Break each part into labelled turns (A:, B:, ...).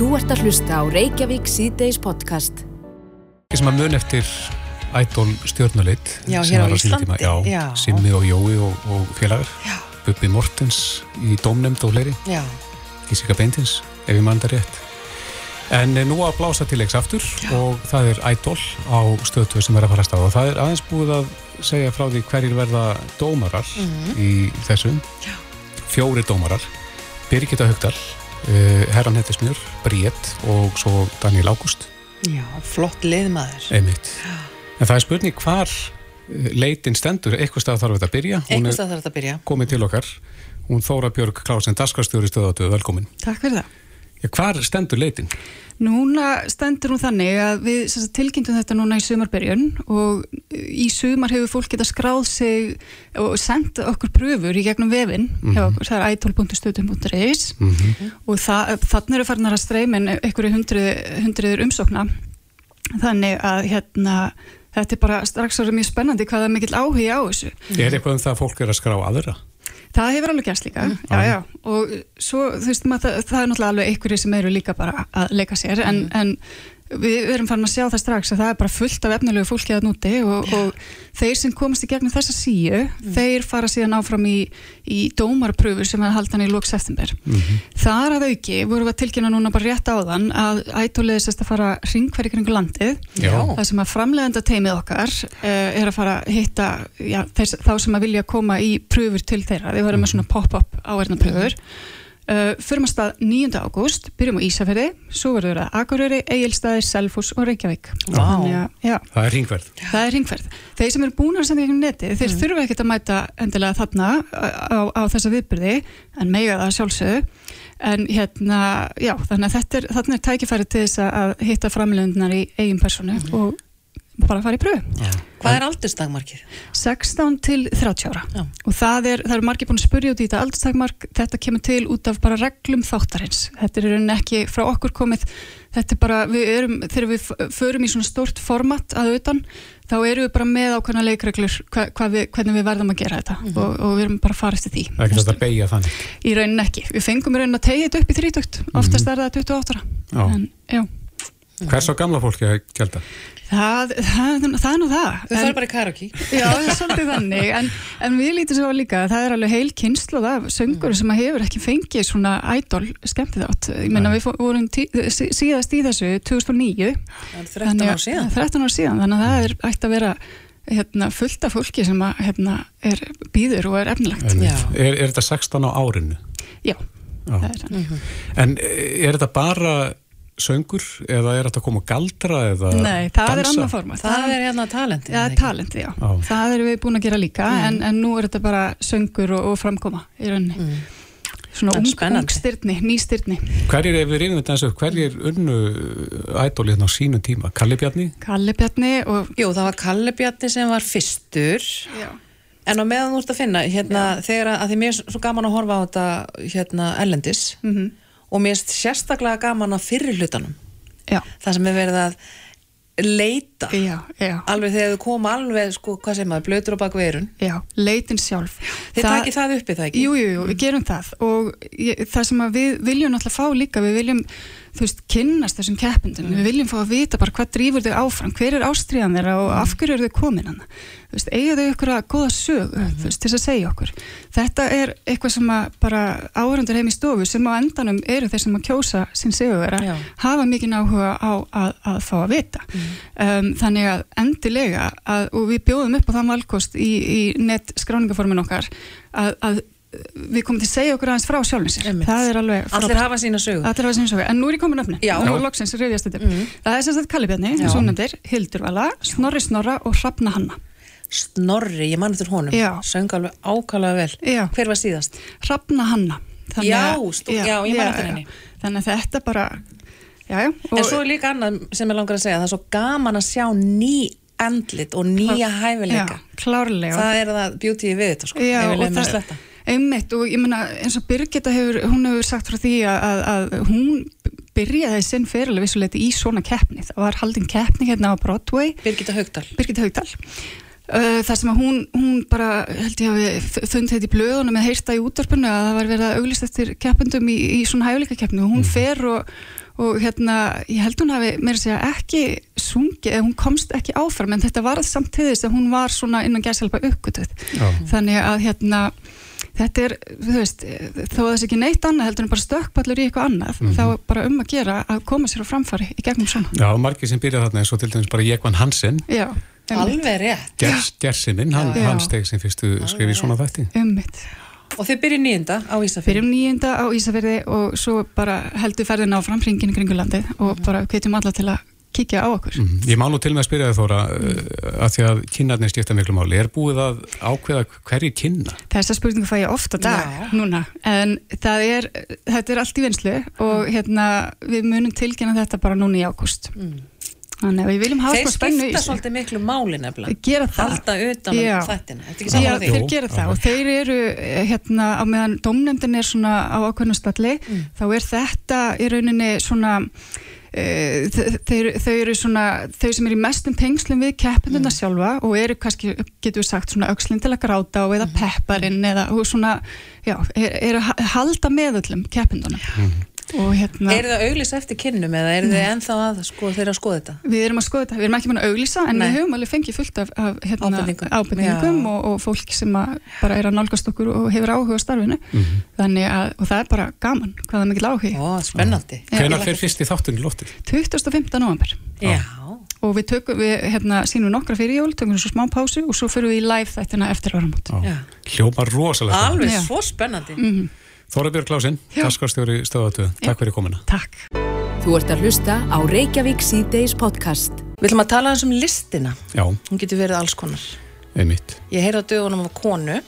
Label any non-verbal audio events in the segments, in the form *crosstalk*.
A: Þú ert að hlusta á Reykjavík síðdeis podcast.
B: sem að mun eftir Idol stjórnuleitt
C: Já, hér á Íslandi.
B: já,
C: Já.
B: Simmi og Jói og, og félagar
C: Já.
B: Bubbi Mortens í Dómnemnd og fleiri
C: Já,
B: Gísika Beintins, ef ég mann það rétt en eh, nú að blása til leiks aftur og það er Idol á stöðtöð sem er að fara að staða og það er aðeins búið að segja frá því hverjir verða dómarar í þessum
C: Já.
B: fjóri dómarar Birgitta Haugdal uh, Herran Hettismjör, Bríett og svo Daniel Ágúst
C: já, flott liðmaður
B: Einmitt. En það er spurning hvar eh, leitin stendur, eitthvað stað þarf þetta að byrja. Er
C: stað þarf þetta að byrja
B: komið til okkar. Hún Þóra Björg Klásen, daskarstjóri stöðatöðu, velkomin.
D: Takk fyrir það.
B: Hvar stendur leitin?
D: Núna stendur hún þannig að við tilkynntum þetta núna í sumarbyrjun og í sumar hefur fólk geta skráð sig og sendt okkur pröfur í gegnum vefin hjá okkur, það er itol.stöðum.is og það, þannig eru farnar að streymin einhverju hundrið, hundriður umsókna. Þannig að hérna þetta er bara strax orðið mjög spennandi hvað er mikill áhugi á þessu.
B: Er eitthvað um það að fólk er að skrá aðra?
D: Það hefur alveg gerst líka, já, já, og svo, þú veist, maður, það, það er náttúrulega alveg einhverju sem eru líka bara að leika sér, en, en við erum farin að sjá það strax að það er bara fullt af efnilegu fólki að núti og, og þeir sem komast í gegnum þessa síu, þeir fara síðan áfram í, í dómarpröfur sem er haldan í lók september. Þar að auki vorum við að tilkynna núna bara rétt áðan að ætólið sérst að fara ringverði kringu landið.
B: Já.
D: það sem að framlegenda teimið okkar uh, er að fara að hitta já, þess, þá sem að vilja koma í pröfur til þeirra, við varum með svona pop-up áverðna pröfur uh, fyrir maður stað 9. ágúst, byrjum á Ísafjörði svo verður það Akureyri, Egilstaði, Selfoss og Reykjavík.
C: Vá.
D: Þannig að, já,
B: Það er hringverð.
D: það er ringferð þeir sem eru búin að senda ykkur neti þeir þurfa ekkert að mæta endilega þarna á, á þessa viðbyrði en mega það sjálfsögðu. En hérna, já, þannig að þetta er, þarna er tækifæri til þess að hitta framlöndunar í eigin personu og bara fara í pröfu.
C: Hvað er aldursdagmarkið?
D: 16 til 30 ára.
C: Já.
D: og það er, það er margir búin að spurja út í þetta aldurstakmark, þetta kemur til út af bara reglum þáttarins, þetta er í rauninni ekki frá okkur komið, þetta er bara við erum, þegar við förum í svona stórt format að utan, þá erum við bara með ákveðna leikreglur hva, hva við, hvernig við verðum að gera þetta. Og, og við erum bara að fara eftir því.
B: Það er ekki þetta að beigja þannig.
D: í rauninni ekki, við fengum í rauninni að tegja þetta upp í 30 oftast er það 28 ára.
B: Já.
D: en, já,
B: Hvers á gamla fólki að gælda?
D: það, það, það er nú það En-
C: fær bara í karaoke
D: Já, það er svolítið þannig, en, en við lítum svo líka að það er alveg heil kynslu af söngur sem að hefur ekki fengið svona idol skemmtið átt. Ég meina við vorum tí, sí- síðast í þessu 2009.
C: Það er 13 ár síðan
D: 13 ár síðan, þannig að það er ætti að vera hérna, fullt af fólki sem að, hérna, er býður og er efnilegt.
B: Er,
C: Já.
B: er, er þetta 16 á árinu?
D: Já,
B: Já.
D: það er þannig.
B: En eh, er þetta bara söngur eða er þetta að koma galdra eða
D: Nei, það er
B: dansa?
D: annað format.
C: Það er hérna talenti
D: Já, talent, já.
B: Já.
D: Það erum við búin að gera líka, en, en nú er þetta bara söngur og, og framkoma í rauninni. Svona
C: En
D: ung,
C: spennandi.
D: ung styrni, ný styrni.
B: Hverjir, ef við reynum þetta eins og hverjir unnu ædol hérna á sínum tíma? Kalli Bjarni?
D: Kalli Bjarni og
C: Jú, það var Kalle Bjarni sem var fyrstur
D: Já.
C: En á meðan þú ert að finna hérna, þegar að, því mér er svo gaman að horfa á þetta hérna ellendis
D: Mhm.
C: Og mér er sérstaklega gaman að fyrri hlutanum.
D: Já,
C: það sem er verið að leita.
D: Já, já,
C: alveg þegar þau koma alveg sko, hvað sem maður, blötur á bak veirun
D: já, leitin sjálf.
C: þið takið það uppi það ekki?
D: Jú, jú, jú, við gerum það. Og ég, það sem við viljum náttúrulega fá líka, við viljum, þú veist, kynnast þessum keppindum, við viljum fá að vita bara hvað drýfur þau áfram, hver er ástriðan þeirra og af hverju eru þau komin hann eiga þau ykkur að góða sögu þú veist, til að segja okkur. Þetta er eitthvað sem að bara áhörundur heim í stofu sem á endanum eru þeir sem að kjósa sín seguvera, hafa mikið áhuga á að, að fá að vita. Um, þannig að endilega að, og við bjóðum upp á þann valkost í, í net skráningaformin okkar að, að við komum til að segja okkur aðeins frá
C: Einmitt.
D: það er alveg
C: allir
D: frábært.
C: hafa sína sögu.
D: Allir hafa sín sögu, en nú er ég komin öfni loksins reyðjast þetta það er sem sagt Kalli Bjarni,
C: Já.
D: svo nefndir, Hildur Vala Snorri Snorra og Hrafna Hanna
C: Snorri, ég mann eftir honum söng alveg ákvæmlega vel.
D: Já.
C: hver var síðast?
D: Hrafna Hanna. Þannig
C: Já, stú- já, ég man eftir henni.
D: þannig að þetta bara já, já,
C: en svo er líka annað sem ég langar að segja það er svo gaman að sjá ný andlit og nýja hæfileika. það er það beauty við þetta sko, að
D: það-
C: sletta.
D: Einmitt og ég meina eins og Birgitta hefur, hún hefur sagt frá því að, að, að hún byrjaði sinn fyrirlega vissuleiti í svona keppni. Það var haldin keppni hérna á Broadway,
C: Birgitta Haugdal
D: Uh, þar sem að hún, hún bara held ég að við fundið þetta í blöðunum eða heyrta í útvarpinu að það var verið að auglist eftir keppendum í, í svona hæguleika keppni og hún fer og, og hérna, ég held hún hafi að segja ekki sungið, eða hún komst ekki áfram en þetta var samt til þess að hún var svona innan gæsalpa uppgötuð þannig að hérna þetta er, þú veist, þó að þess ekki neitt annað heldur en bara stökkpallur í eitthvað annað
B: Mhm.
D: þá er bara um að gera að koma sér á framfari í gegnum svona.
B: Já, margir sem byrja þarna eins og til dæmis bara Jekvan Hansen
D: Já,
C: Alveg rétt.
B: Gers, Gersininn, hann, hann steg sem fyrstu skrif í svona þætti
D: ummitt
C: Og þið byrjið nýjunda á Ísafjörn.
D: Fyrir um nýjunda á Ísafirði og svo bara heldur ferðin áfram hringin kringu landið og bara hvetjum alla til að kíkja á okkur
B: Mhm. Ég má nú til með að spyrja þið Þóra uh, að því að kynarnir skipta miklu máli er búið að ákveða hverju kynna?
D: Þessa spurningu fæ ég ofta dag
C: Já.
D: núna en það er, þetta er allt í vinslu og hérna við munum tilkynna þetta bara núna í ágúst þannig að við viljum hafa
C: Þeir
D: smá spennu í
C: skipta
D: þessu.
C: svolítið miklu máli nefnilega.
D: gera það
C: Halda utan um
D: Já.
C: þættina. Þetta ekki
D: Já,
C: saman á því?
D: þeir
B: Jú,
D: gera það
B: alveg.
D: og þeir eru eh, hérna á meðan dómnefndin er svona á ákveðnum stalli þá er þetta í rauninni svona uh, þeir, þau eru svona þau sem eru í mestum tengslum við keppinduna sjálfa og eru kannski, getur við sagt svona aukslinn til að gráta og eða pepparinn eða svona, já, er, er að ha- halda með öllum keppinduna og hérna
C: Er það auglýs eftir kynnum eða er þið ennþá að sko, þeir að skoða þetta?
D: Við erum að skoða þetta, við erum ekki búin að auglýsa en
C: Nei.
D: við höfum alveg fengið fullt af, af hérna,
C: ábendingum Já.
D: og, og fólk sem að bara er að nálgast okkur og hefur áhuga á starfinu þannig að, og það er bara gaman hvaða mikil áhugi,
C: Ó, spennandi.
B: Hvenær fer fyrst í þáttunni lóttið?
D: 25. november
C: Já.
D: og við tökum, við hérna sínum nokkra fyrir jól, tökum svo smá pásu og svo fyrir við í live þættina eftir áramót
C: Já.
B: Hljómar rosalega.
C: Alveg svo spennandi.
D: mm
B: Þóra Björg Klausin,
D: Já.
B: taskarstjóri stöðatöð, takk fyrir komuna.
D: Takk
A: Þú ert að hlusta á Reykjavík síðdeis podcast.
C: Við ætlum að tala eins um listina.
B: Já,
C: Hún getur verið alls konar.
B: einmitt.
C: Ég heyrði á dögunum af konu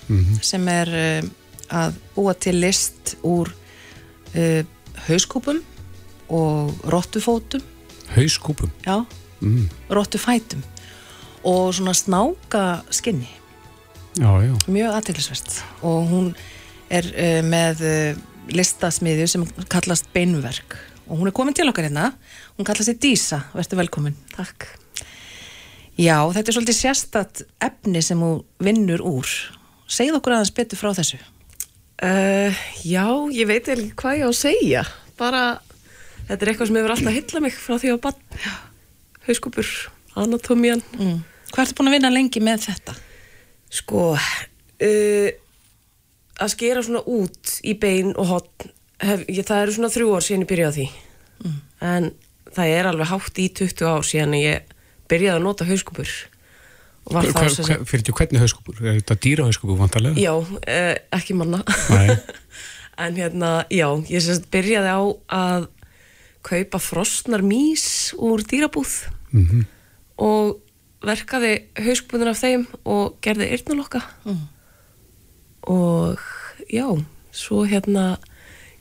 C: sem er uh, að búa til list úr uh, hauskúpum og rottufótum,
B: Hauskúpum.
C: já,
B: Mm.
C: rottufætum og svona snáka skinni,
B: Já, já.
C: mjög aðtillisvert og hún er uh, með uh, listasmiðju sem kallast beinverk og hún er komin til okkar hérna, hún kallast sér Dísa, verður velkomin. Takk. Já, þetta er svolítið sérstatt efni sem hún vinnur úr. Segð okkur aðeins betur frá þessu.
E: Uh, já, ég veit ekki hvað ég á að segja bara, þetta er eitthvað sem hefur alltaf hylla mig frá því að bann hauskúpur, anatómían
C: Mm. Hvað ertu búin að vinna lengi með þetta?
E: sko uh, að skera svona út í bein og hotn það eru svona þrjú ár síðan ég byrjaði á því en það er alveg hátt í 20 ár síðan ég byrjaði að nota hauskúpur
B: fyrir hvernig hauskúpur? Er þetta dýrahauskúpur vantarlega?
E: já, uh, ekki manna. *laughs* En hérna, já, ég sérst byrjaði á að kaupa frostnar mís úr dýrabúð
B: Mm
E: og verkaði hauskbúðin af þeim og gerði eyrnalokka
C: Mm.
E: Og já, svo hérna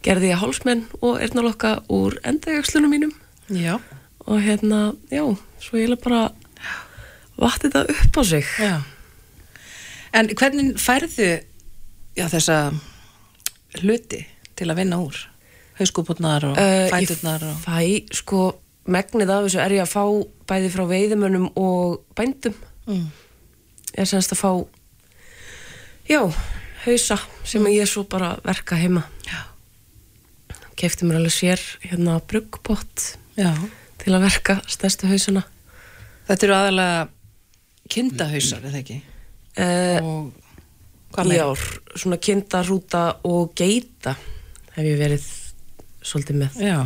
E: gerði ég hálsmenn og eyrnalokka úr endajökslunum mínum
C: Já.
E: og hérna, já, svo ég bara vatti þetta upp á sig
C: Já. En hvernig færðu já, þessa hluti til að vinna úr? Hauskúpurnar og
E: Uh,
C: fæturnar og...
E: Ég fæ, sko, megnið af þessu er ég að fá bæði frá veiðimönnum og bændum.
C: Mm.
E: Ég er semst að fá, já, hausa sem ég svo bara verka heima.
C: Já.
E: Kefti mér alveg sér hérna bruggpott
C: Já.
E: til að verka stærstu hausuna.
C: Þetta eru aðalega kindahausar, eða ekki?
E: Uh,
C: Og
E: já, svona kinda, rúta og geita hef ég verið svolítið með.
C: Já.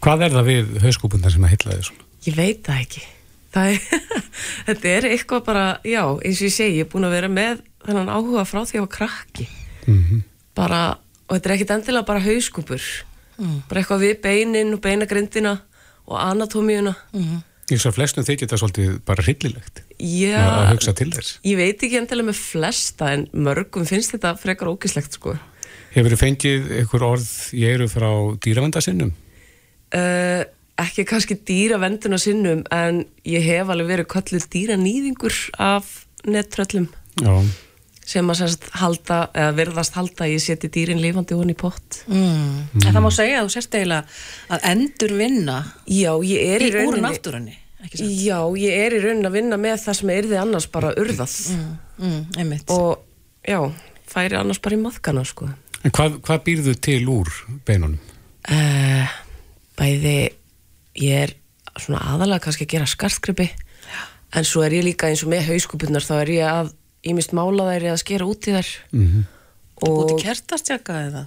B: Hvað er það við hauskúpundar sem að hylla þið svona?
E: Ég veit það ekki. Það er, *laughs* þetta er eitthvað bara, já, eins og ég segi, ég er búin að vera með þennan áhuga frá því að ég var krakki.
B: Mm
E: Bara, og þetta er ekkit endilega bara hauskúpur.
C: Mm.
E: Bara eitthvað við beinin og beinagrindina og anatómíuna.
C: Mm.
B: Ég svo flestum þykir þetta svolítið bara hryllilegt
E: Já,
B: að hugsa til þess.
E: ég veit ekki endilega með flesta en mörgum finnst þetta frekar ógislegt, sko.
B: Hefur þið fengið einhver orð í eru frá dýravendasinnum?
E: Uh, ekki kannski dýravenduna sinnum en ég hef alveg verið kölluð dýranýðingur af nettröllum.
B: Já.
E: Sem að sérst halda, eða verðast halda að ég seti dýrin lifandi honi í pott
C: Mm. En það má segja að þú sérst eiginlega að endur vinna
E: Já, ég er í,
C: í úr
E: rauninni
C: náttúrunni, ekki sant?
E: Já, ég er í rauninni að vinna með það sem er þið annars bara urðað
C: Mm. Mm, einmitt.
E: og já, færi annars bara í maðkana sko
B: En hvað, hvað býrðu til úr beinunum?
E: uh, bæði ég er svona aðalega kannski að gera skartgripi en svo er ég líka eins og með hauskúpunar þá er ég að ímist mála þær eða skera út í þær
B: Mhm.
C: Búti
E: og
C: kertastjaka eða?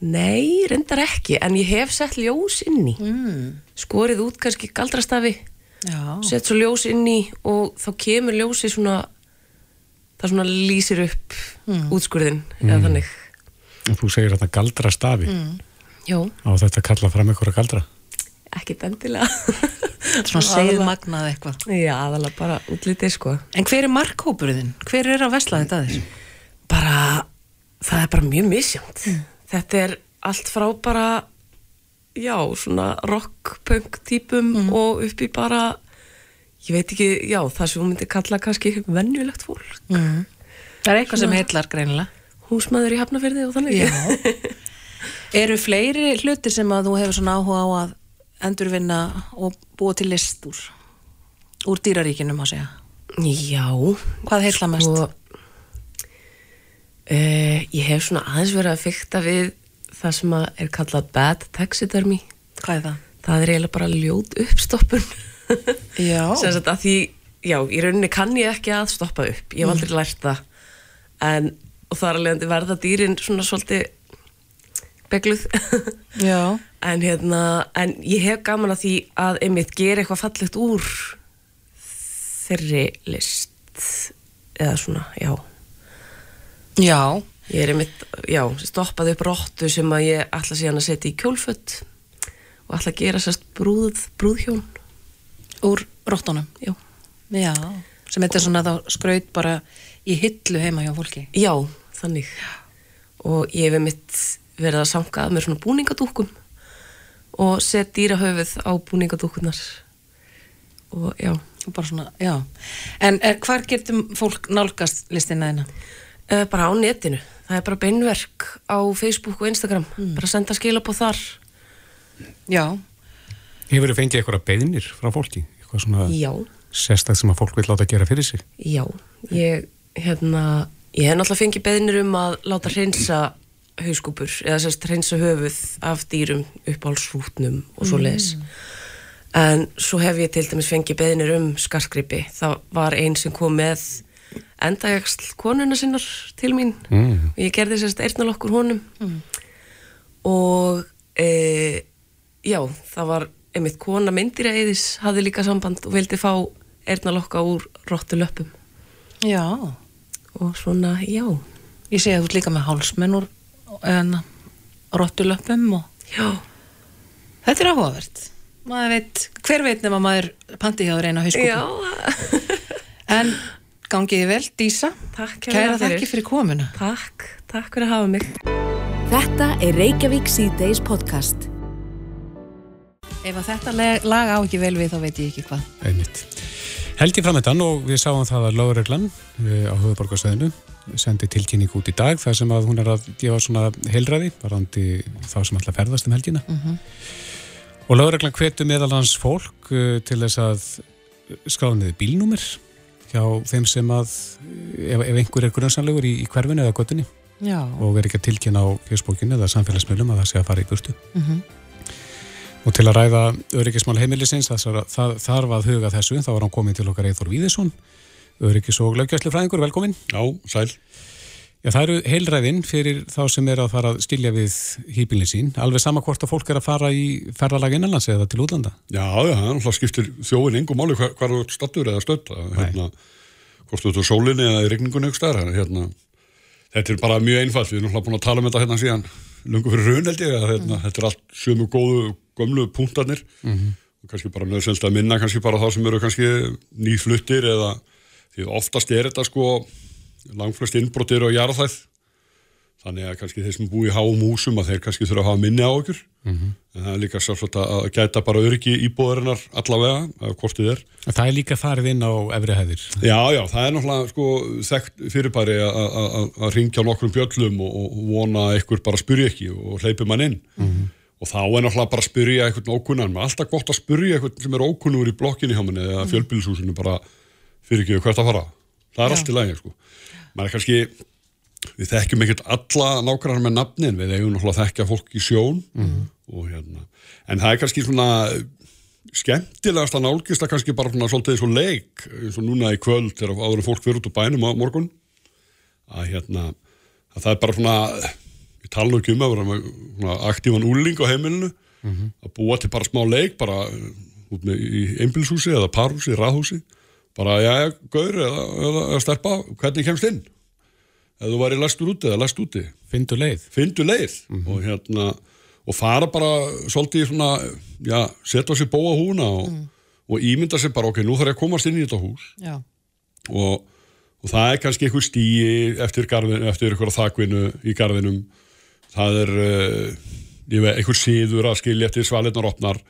E: nei, reyndar ekki en ég hef sett ljós inn í
C: Mm.
E: skorið út kannski galdrastafi
C: Já.
E: sett svo ljós inn í og þá kemur ljósi svona það svona lýsir upp útskurðin eða þannig
B: Og þú segir að það galdra stafi
C: Mm.
E: já,
B: á þetta að kalla fram einhverja galdra.
E: Ekki endilega *laughs*
C: Svona segið magnað eitthvað.
E: já, aðalega bara útlitið sko
C: En hver er markhópurðin? Hver er að vesla þetta þér?
E: bara, það er bara mjög misjönd þetta er allt frá bara já, svona rock-punk típum og upp í bara ég veit ekki, já, það sem hún myndi kalla kannski venjulegt fólk
C: Mm. Það er eitthvað sem heillar greinilega.
E: húsmaður í hafnafyrði og þannig
C: Já. *laughs* Eru fleiri hlutir sem að þú hefur svona áhuga á að endurvinna og búa til list úr, úr dýraríkinu, má segja?
E: já
C: Hvað heilla mest?
E: Sko, uh, ég hef svona aðeins verið að fykta við það sem að er kallað bad taxidermy
C: Hvað er það?
E: það er eiginlega bara ljót uppstoppun *laughs*
C: Já.
E: sagt að því já, í rauninni kann ég ekki að stoppa upp ég hef aldrei lært það en, og það er alveg verða dýrin svona svolítið begluð
C: Já. *laughs*
E: en hérna en ég hef gaman að því að einmitt gera eitthvað fallegt úr þeirri list eða svona, já
C: Já.
E: Ég er einmitt, já, stoppaði upp róttu sem að ég ætla síðan að setja í kjólfött og ætla að gera sérst brúð, brúðhjón.
C: Úr róttunum?
E: Já.
C: Já. Sem þetta er svona þá skraut bara í hillu heima hjá fólki?
E: Já, þannig. Og ég hef einmitt verið að sanga að mér svona búningadúkum og set dýrahöfuð á búningadúkunar. Og já,
C: bara svona, já. En er, hvar getum fólk nálgast listina þeina?
E: uh, bara á netinu. Það er bara beinverk á Facebook og Instagram. Bara senda skilabóð þar.
C: Já.
B: Hefur þið fengið eitthvað beðinir frá fólki? Eitthvað svona
E: Já.
B: sérstætt sem að fólk vil láta gera fyrir sig?
E: Já, ég, hérna, ég hef náttúrulega fengið beðnir um að láta hreinsa hauskúpur eða sérst hreinsa höfuð af dýrum upp á allsrútnum og svo leis. En svo hef ég til dæmis fengið beðnir um skarskripi. Það var einn sem kom með endajagsl konuna sinnar til mín
B: Mm.
E: og ég gerði sérst eirnalokkur honum og e, já, það var einmitt kona myndir að eðis hafði líka samband og vildi fá eirnalokka úr róttu löpum
C: Já.
E: og svona, já,
C: Ég sé að þú ert líka með hálsmenn úr en rottulöpum og
E: já,
C: þetta er áhugavert. Maður veit, hver veit nema maður panti hjá þér eina hauskúpu.
E: já, *laughs*
C: En gangiði vel, Dísa.
E: takk
C: Kæra þakki fyrir komuna.
E: Takk, takk fyrir að hafa mig.
A: Þetta er Reykjavík C-Days podcast.
C: Ef að þetta lag á ekki vel við þá veit ég ekki hvað.
B: Einmitt. Held ég fram þetta og við sáum það að Lóðreglan á höfuborgarstöðinu sendi tilkynning út í dag þar sem að hún er að gefa svona heilræði varandi þá sem að ferðast um helgina og Lóðreglan hvetu meðalans fólk uh, til þess að skráða niður bílnúmer hjá þeim sem að ef, ef einhver er grunnsanlegur í, í hverfinu eða göttunni
C: Já.
B: og er ekki að tilkynna á fjöspókinu eða samfélagsmiðlum að það sé að fara í burtu
C: Mhm.
B: Og til að ræða öryggismál heimilisins það, þarf að huga þessu þá var hann komin til okkar Eithor Víðesson öryggis og löggjæslu fræðingur, velkomin
F: Já, sæl.
B: Já, það eru heilræðin fyrir þá sem er að fara að skilja við hýpilin sín alveg sama hvort að fólk er að fara í ferðalag innanlands eða til útlanda
F: Já, já, það skiptir þjóðin engum máli hvar, hvar þú stattur eða stödd. Hérna, hvort þú ert á sólinni eða í rigningunni ykkur stær. Hérna, þetta er bara mjög einfalt. Við erum náttúrulega búin að tala um þetta hérna síðan lungu fyrir raun held ég. Að, hérna, Þetta er allt sömu góðu, gömlu punktarnir. Og kannski bara nöðsynst að minna kannski bara þá sem eru kannski nýfluttir eða því oftast er þetta sko langflest innbrotir og jarðæð. Þannig að kannski þeir sem búi í háum húsum að þeir kannski þurfa að hafa minni á okkur. En það er líka svolítið að gæta bara öryggi íbúðarinnar allavega, af hvort þið er.
B: Það er líka farið inn á efri hæðir
F: Já, já, það er náttúrulega sko þekkt fyrirbæri að- að að- að ringja nokkrum bjöllum og, og vona að einhver bara spyrja ekki og hleypi mann inn. Og þá er náttúrulega bara að spyrja einhvern ókunnan. Maður er alltaf gott að spyrja einhvern sem er ókunnur í blokkinni hjá manni eða fjölbýlishúsinu bara fyrir ekki hvert að fara. Það er
C: Já.
F: allt í lagi, sko. Maður er kannski við þekkjum ekkert alla nákvæmlega með nafnin, við eigum náttúrulega að þekkja fólk í sjón og hérna en það er kannski svona skemmtilegast að nálgist að kannski bara svona svolítið svo leik, eins og núna í kvöld þegar áður fólk fyrir út á bænum á morgun að hérna að það er bara svona tala ekki um að vera með svona aktífan úling á heimilinu. Að búa til bara smá leik bara uh, út með í einbilshúsi eða parhúsi, raðhúsi. Bara já, já, gaur eða, eða, eða stelpa, hvernig kemst inn? Eða þú væri lastur úti eða last úti.
B: Findu leið.
F: fyndu leið. Og hérna og fara bara svolítið í svona já, setja sér bóa húna og, og ímynda sér bara, ok, nú þarf ég að komast inn í þetta hús.
C: Já,
F: og, og það er kannski einhver stíi eftir, garðin, eftir einhverja þakvinu í garðinum það er uh, ég veit, einhver síður að skilja eftir svalinnar opnar.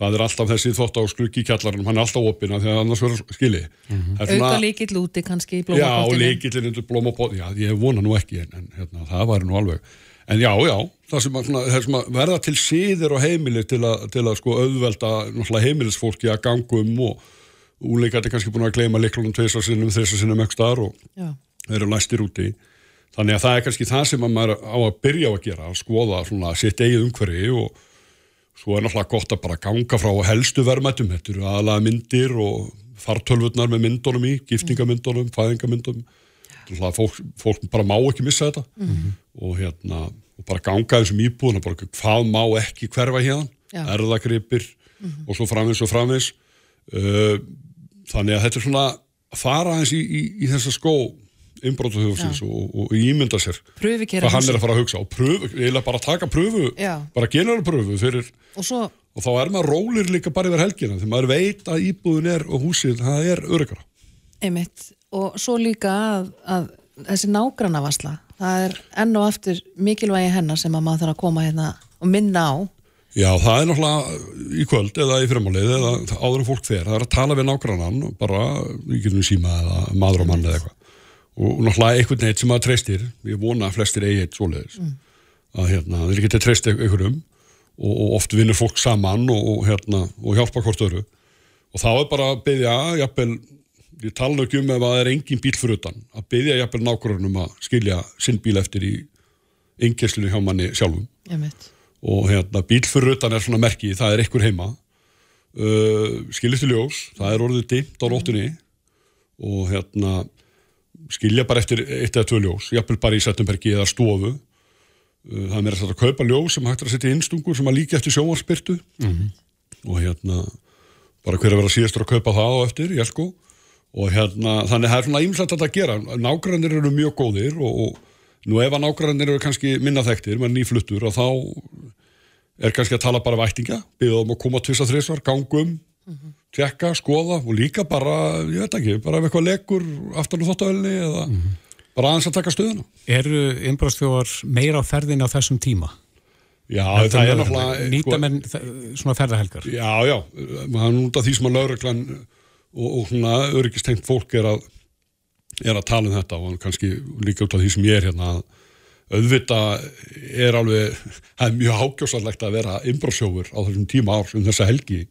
F: Það er alltaf þessi þvótt á skruggi í kjallarinn hann er alltaf opina þegar annars verður skilji. Það er
C: auka líkill úti kannski í
F: Já, og
C: blómapottinu.
F: leikillin undir blómabótt, já, ég vona nú ekki en, en hérna, það væri nú alveg. En já, já, það sem, að, svona, það sem að verða til síðir og heimili til að, til að sko auðvelda heimilisfólki að gangum og úleikandi kannski búin að gleyma liklunum tveisar sinnum, þessar sinnum ekki staðar og
C: Já,
F: eru læstir úti þannig að það er kannski það sem að maður á að byrja á að gera, að skoða svona sitt eigið umhverfi og svo er náttúrulega gott að bara ganga frá helstu verðmættum, þetta eru aðalega myndir og fartölvurnar með myndunum í giftingamyndunum, fæðingamyndunum náttúrulega fólk, fólk bara má ekki missa þetta. Og hérna og bara ganga þessum íbúðuna, bara hvað má ekki hverfa hérna,
C: Já.
F: erðagripir og svo framins og framins uh, þannig að þetta er svona að fara aðeins í, í, í þessa skó innbrótuþjóðsins og, og ímynda sér hvað hann er að fara að hugsa og pröfu, eiginlega bara taka pröfu
C: Já.
F: bara general pröfu fyrir
C: Og svo,
F: og þá er maður rólir líka bara yfir helgina þegar maður veit að íbúðin er og húsið það er öryggara
C: einmitt, og svo líka að, að þessi nágrannavasla, það er enn og aftur mikilvægi hennar sem að maður þarf að koma hérna og minna á.
F: Já, það er náttúrulega í kvöld eða í fyrirmálið eða áður en fólk fer það er að tala við nágrannan bara í getum síma eða maður og mann eða eitthvað og náttúrulega einhvern veginn sem maður treystir ég vona að flestir eigi eitt svoleiðis. Að hérna, þeir geta treyst einhverjum og, og oft vinnur fólk saman og, og, hérna, og hjálpa hvort öru og þá er bara að byggja jafnvel, ég tala ekki um ef að það er engin bíl fyrir utan, að byggja jafnvel nágrannum að skilja sinn bíl eftir í yngjæslinu hjá manni sjálfum. Og hérna, bíl fyrir utan er svona merki, það er ekkur heima. Uh, skiljistu ljós það er orðið dimmt á nóttunni. Og hérna skilja bara eftir eitt eða tvö ljós. Jafnvel bara í Settumbergi eða stofu. Uh, það er meira að að kaupa ljós sem hægt er að setja innstungur sem að líka eftir sjónvarspyrtu og hérna bara hver að vera síðastur að kaupa það á eftir í Elko og hérna þannig það er svona ímslætt að gera. Nágrannir eru mjög góðir og, og nú ef að nágrannir eru kannski minna þekktir með nýfluttur og þá er kannski að tala bara vættinga byggða um að koma tvisa þrisvar, gangum tjekka, skoða og líka bara, ég veit ekki, bara ef eitthvað lekur aftan á þóttavelni eða bara aðeins að taka stöðuna
B: Eru innbróðstjóðar meira á ferðinni á þessum tíma?
F: Já,
B: Heldur
F: það er náttúrulega?
B: Nýta
F: sko-
B: menn svona ferðahelgar?
F: Já, já, það er núnt af því sem að lauruglan og, og svona öryggistengt fólk er að, er að tala um þetta og kannski líka út af því sem ég er hérna að auðvita er alveg, það er mjög hákjósarlegt að vera innbróðsjófur á þessum tíma árs um þessa helgi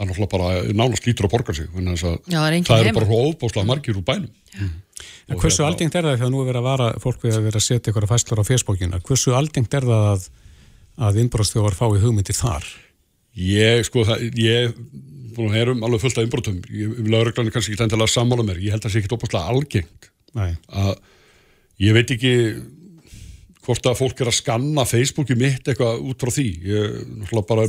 F: það er náttúrulega bara nánast lítur að borga sig þannig að
C: Já, það er
F: eru bara óbáslega margir úr bænum.
B: En
F: Og
B: hversu
F: hérna-
B: aldengt er það þegar nú er verið að vara fólk við að vera að setja ykkur að fæslur á fésbókina? Hversu aldengt er það að, að innbróðstjóðar fái hugmyndir þar?
F: Ég, sko, það, ég búin að heyrum alveg fullt af innbrotum. Lauruglan er kannski ekki endilega sammála mér. Ég held að það sé ekki óbáslega algengt
B: Nei.
F: að ég veit ekki hvort að fólk er að skanna Facebooki mitt eitthvað út frá því. Ég náttúrulega bara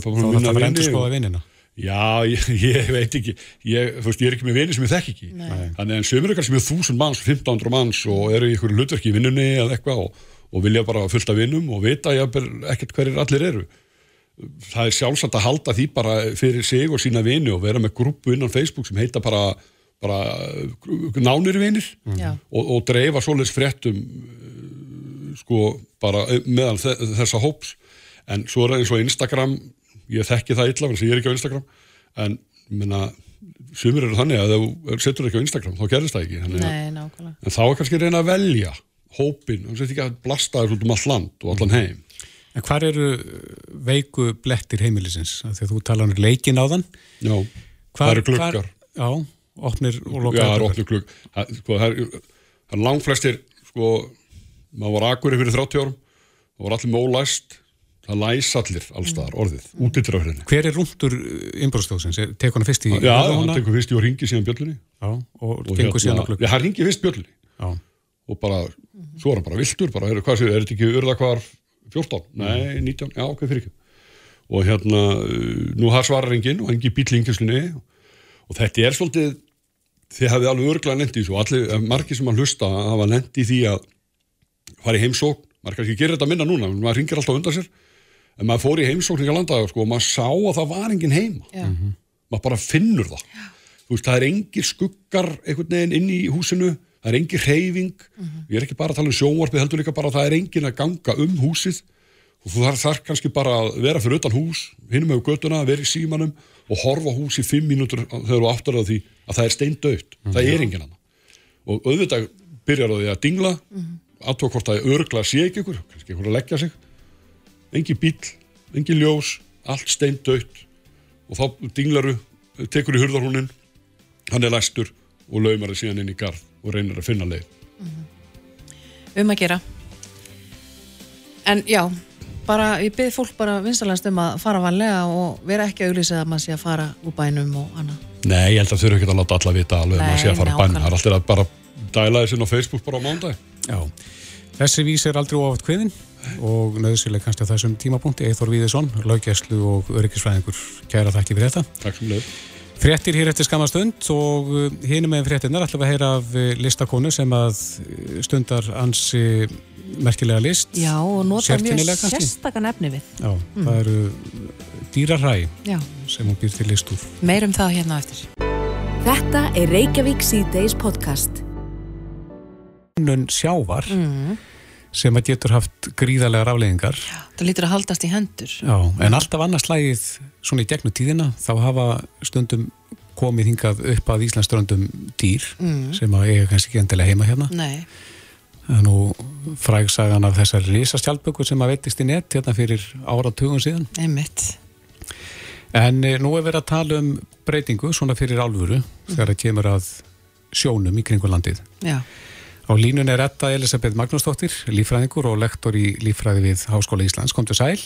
F: er
B: er.
F: Já, ég, *laughs* ég veit ekki ég, þú veist, ég er ekki með vini sem ég þekk ekki
C: Nei.
F: þannig en sömur er kannski með þúsund manns 1500 manns og eru í einhverju hlutverki í vinnunni eða eitthvað og, og vilja bara fullt af vinnum og vita jafnvel ekkert hverjir allir eru það er sjálfsagt að halda því bara fyrir sig og sína vini og vera með grúpu innan Facebook sem heita bara, bara nánir vinir
C: Já.
F: og, og dreifa svoleiðis fréttum uh, sko bara meðal þe þessa hóps en svo er það eins og Instagram ég þekki það illa, þannig að ég er ekki á Instagram en minna sumir eru þannig að ef þú setur ekki á Instagram þá gerist það ekki
C: Nei, nákvæmlega.
F: en þá er kannski að reyna að velja hópin, þú sett ekki að blasta þér út um all land og allan heim
B: En hvar eru veiku blettir heimilisins? Af Þegar þú tala um leikin á þann.
F: já, það eru gluggar
B: já, opnir og
F: já,
B: lokaðir
F: það eru
B: gluggar.
F: opnu glugg það, sko, það eru eru langflestir sko, maður var akur fyrir 30 árum, það var allir með ólæst, það læs allir allstaðar orðið, mm. út í drafrinni.
B: Hver er rúndur innbúrstóðsins? Tek hann fyrst í
F: Já, hann tekur fyrst í og ringi síðan bjöllunni.
B: Já, og, og gengur síðan á klukk.
F: Já, hann ringi fyrst bjöllunni. Já. Og bara, svo er hann bara viltur, bara, er, hvað séu, er þetta ekki urða hvar 14? Nei, 19, já, ok, fyrir ekki. Og hérna, nú har svararringin og hengi bíl yngjuslinni og þetta er svolítið, þið hefði alveg örglega nefndi þessu og allir, margir sem að hlusta hafa nefndi því að fara í heimsókn, maður kannski gerir þetta minna núna, maður ringir alltaf undan sér en maður fór í heimsókninga landaga sko, og maður sá að það var engin heima. Mm -hmm. maður bara finnur það. Veist, það er engir skuggar einhvern veginn inn í húsinu það er engin reyfing mm -hmm. ég er ekki bara að tala um sjónvarpið heldur líka bara að það er engin að ganga um húsið. Og þú þarf þar kannski bara að vera fyrir utan hús hinnum með göttuna, vera í símanum og horfa hús í fimm mínútur þegar þú áttar að því að það er steindauðt mm -hmm. það er engin annan og auðvitað byrjar það að dingla aðtók hvort það er örgla að sé ekki ykkur kannski ykkur að leggja sig engin bíl, engin ljós allt steindauðt og þá dinglaru, tekur í hurðarhúnin hann er læstur og laumar það síðan inn í garð og reynir að finna leið.
C: Um að gera. En já bara, ég byrði fólk bara vinstalegast um að fara vanlega og vera ekki að auðvisa að maður sé að fara úr bænum og annað.
F: Nei, ég held að þau eru ekki að láta alla vita alveg að maður sé að fara úr bænum, það er alltaf að bara dæla þessin á Facebook bara á mándag
B: Já, þessi vís er aldrei ofat kviðin og nöðsileg kannski að þessum tímapunkti Eithor Víðesson, laugjæslu og öryggisfræðingur. Kæra þakki fyrir þetta.
F: Takk sem leið
B: Frettir hér eftir skama stund og hínum með frettinnar ætlum við að heyra af listakonu sem að stundar ansi merkilega list.
C: Já, og nota mjög sérstakann efni við.
B: Já, mm. það eru dýraræ sem hún býr til list úr.
C: Meirum það hérna eftir.
A: Þetta er Reykjavík C-Days podcast.
B: Nun sjávar. Mm. Sem að getur haft gríðarlega rafleðingar
C: Það lítur að haldast í hendur
B: Já, en alltaf annars slægið svona í gegnum tíðina þá hafa stundum komið hingað upp að Íslandsströndum dýr mm. sem að eiga kannski ekki endilega heima hérna
C: Nei
B: Það er nú frægsagan af þessar risastjálpökur sem að veitist í nett hérna fyrir áratugum síðan.
C: Einmitt.
B: En e, nú er verið að tala um breytingu svona fyrir álfuru mm. þegar það kemur að sjónum í kringulandið.
C: Já.
B: Á línun er etta Elisabeth Magnúsdóttir, lífræðingur og lektor í lífræði við Háskóla Íslands. Kom til sæl.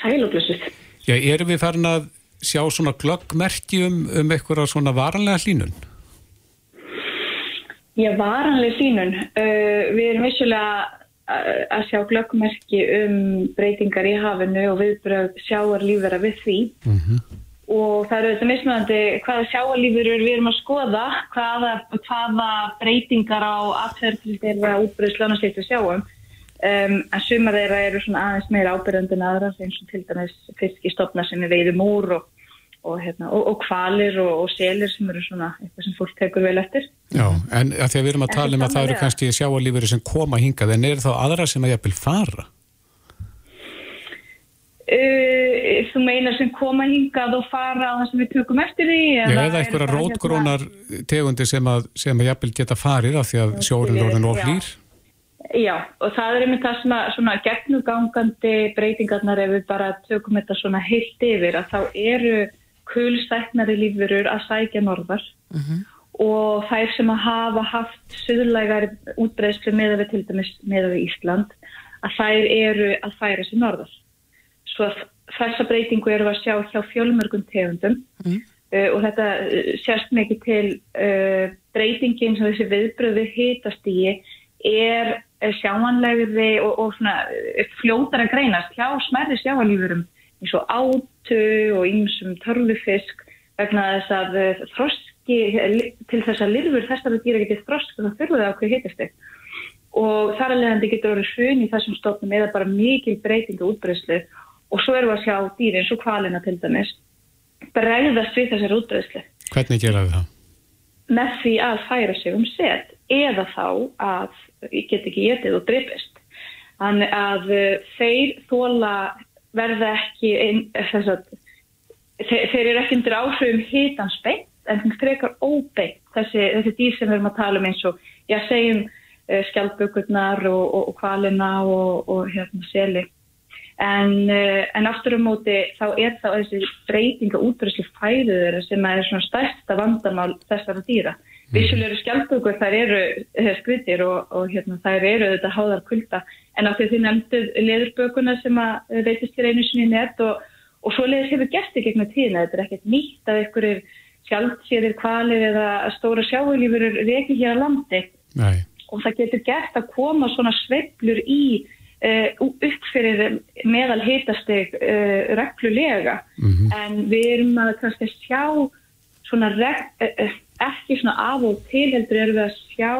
G: Sæl og blössuð.
B: Já, erum við farin að sjá svona glöggmerki um, um eitthvað svona varanlega hlínun?
G: Já, varanlega hlínun. Uh, við erum vissulega að sjá glöggmerki um breytingar í hafinu og viðbröð sjáarlífera við því. Mm -hmm og það eru þetta mismunandi hvaða sjáalífur við erum að skoða hvaða, hvaða breytingar á aðferðlis þeirra útbreyðs lánastýrt við sjáum um, en sumar þeirra eru svona aðeins meira ábyrjandi en aðra eins og til dæmis fiskistofna sem er veiðum úr og, og, hérna, og, og kvalir og selir sem eru svona eitthvað sem fólk tekur vel eftir
B: Já, en að við erum að tala um að það eru kannski sjáalífur sem koma hingað en er þá aðra sem að jæfnvel fara?
G: Uh, þú meinar sem koma hingað og fara á það sem við tökum eftir því
B: Já, eða eitthvað rótgrónar hérna... tegundi sem að, sem að jafnvel geta farið af því að sjórin er orðin oflýr
G: Já, og það er einmitt það sem að svona gegnugangandi breytingarnar ef við bara tökum þetta svona heilt yfir að þá eru kulstæknari lífurur að sækja norðar uh mhm. -huh. og þær sem að hafa haft söðurlegar útbreyslu með við til dæmis með við Ísland að þær eru að færa sér norðar Svo þessa breytingu eru að sjá hjá fjölmörgum tegundum mm. uh, og þetta uh, sérst mikið til uh, breytingin sem þessi viðbröðu hitast í er sjáanlegði og, og svona, fljótar að greinast hjá smerri sjáanlífurum eins og átu og einsum törlufisk vegna þess að þroski, til þess að lirfur þessari dýra getið þrosk og það fyrir það hvað hitast þig og þar alveg henni getur verið hrun í þessum stofnum eða bara mikil breytingu útbreyslu og svo erum við að sjá dýri eins og kvalina til dæmis bregðast við þessar útbreyðslu.
B: Hvernig geraðu það?
G: Með því að færa sig um set eða þá að get ekki getið og drippist. Þannig að uh, þeir þóla verða ekki ein, að þeir, þeir eru ekki undir áhrifum hitans beint en þeir frekar óbeint þessi, þessi dýr sem við erum að tala um eins og já segjum uh, skjálpökurnar og, og, og kvalina og, og hérna seli En, eh, en aftur á um móti þá er þá þessi breytinga útbreyslu fæðuður sem er svona stærsta vandamál þessara dýra. Vissulegur skjaldbökur þær eru eh, skritir og, og hérna, þær eru þetta háðar kulda en af því þið nefnduð leðurbökuna sem að veitist til einu sinni nett og, og svo leiðis hefur gert í gegnum tíðina, þetta er ekkert nýtt að ykkur sjálfséðir kvalir eða stóra sjáulífur er ekki hér á landi
B: Nei.
G: og það getur gert að koma svona sveiblur í upp fyrir meðal hitasteg uh, reglulega.
B: Mhm.
G: en við erum að kannski sjá svona reg, uh, ekki svona af og til heldur erum við að sjá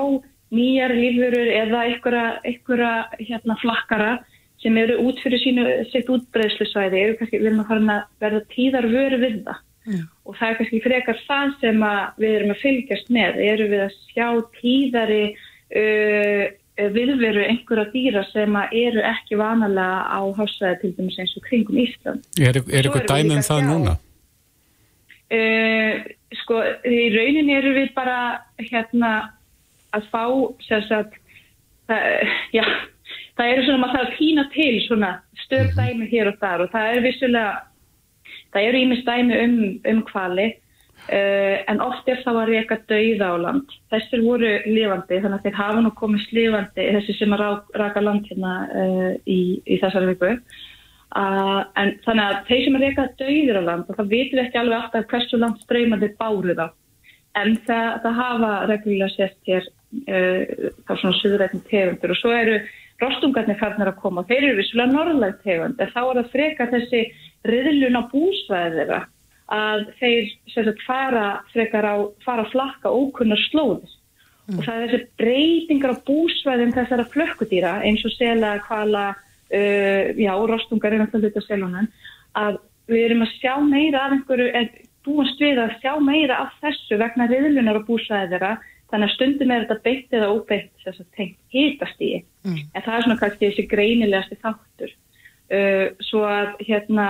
G: nýjar lífurur eða einhverja, hérna flakkara sem eru út fyrir sínu sitt útbreðslusvæði eru kannski, við erum að fara að verða tíðar vöru við það. Og það er kannski frekar það sem að við erum að fylgjast með, eru við að sjá tíðari uh, viðveru einhverja dýra sem eru ekki vanalega á hásæði til dæmis eins og kringum Ísland.
B: Er, er
G: Svo
B: eitthvað
G: erum við
B: dæmi um það
G: að sjá-
B: núna?
G: Uh, sko, í rauninni eru við bara hérna að fá sagt, það, já, það eru svona maður þarf að pína til svona stöð dæmi hér og þar og það er vissulega það eru ímest dæmi um, um kvali uh, en oft er þá að reyka dauða á land. Þessir voru lifandi þannig að þeir hafa nú komist lifandi þessi sem að raka land hérna uh, í, í þessari viku. Uh, en þannig að þeir sem er rekað döðir á land og það vitum við ekki alveg alltaf hversu langt ströymandi báru þá. En það, það hafa reglulega sést hér uh, þá svona suðrættin tegundur og svo eru rostungarnir farnir að koma. Og þeir eru vissulega norðlægt tegund en þá er það freka þessi riðlun á búsvæði þeirra að þeir sagt, fara frekar á fara að flakka ókunnar slóðir og það er þessi breytingar á búsvæðum þessara flökkudýra eins og sela, kvala uh, já, rostungar er náttúrulega hluta selunum, að við erum að sjá meira af einhverju, er búast við að sjá meira af þessu vegna riðlunar og búsæði þeirra, þannig að stundum er þetta beitt eða óbeitt þess að tengt hitastíi,
C: Mm.
G: en það er svona kannski þessi greinilegasti þáttur. Uh, svo að hérna,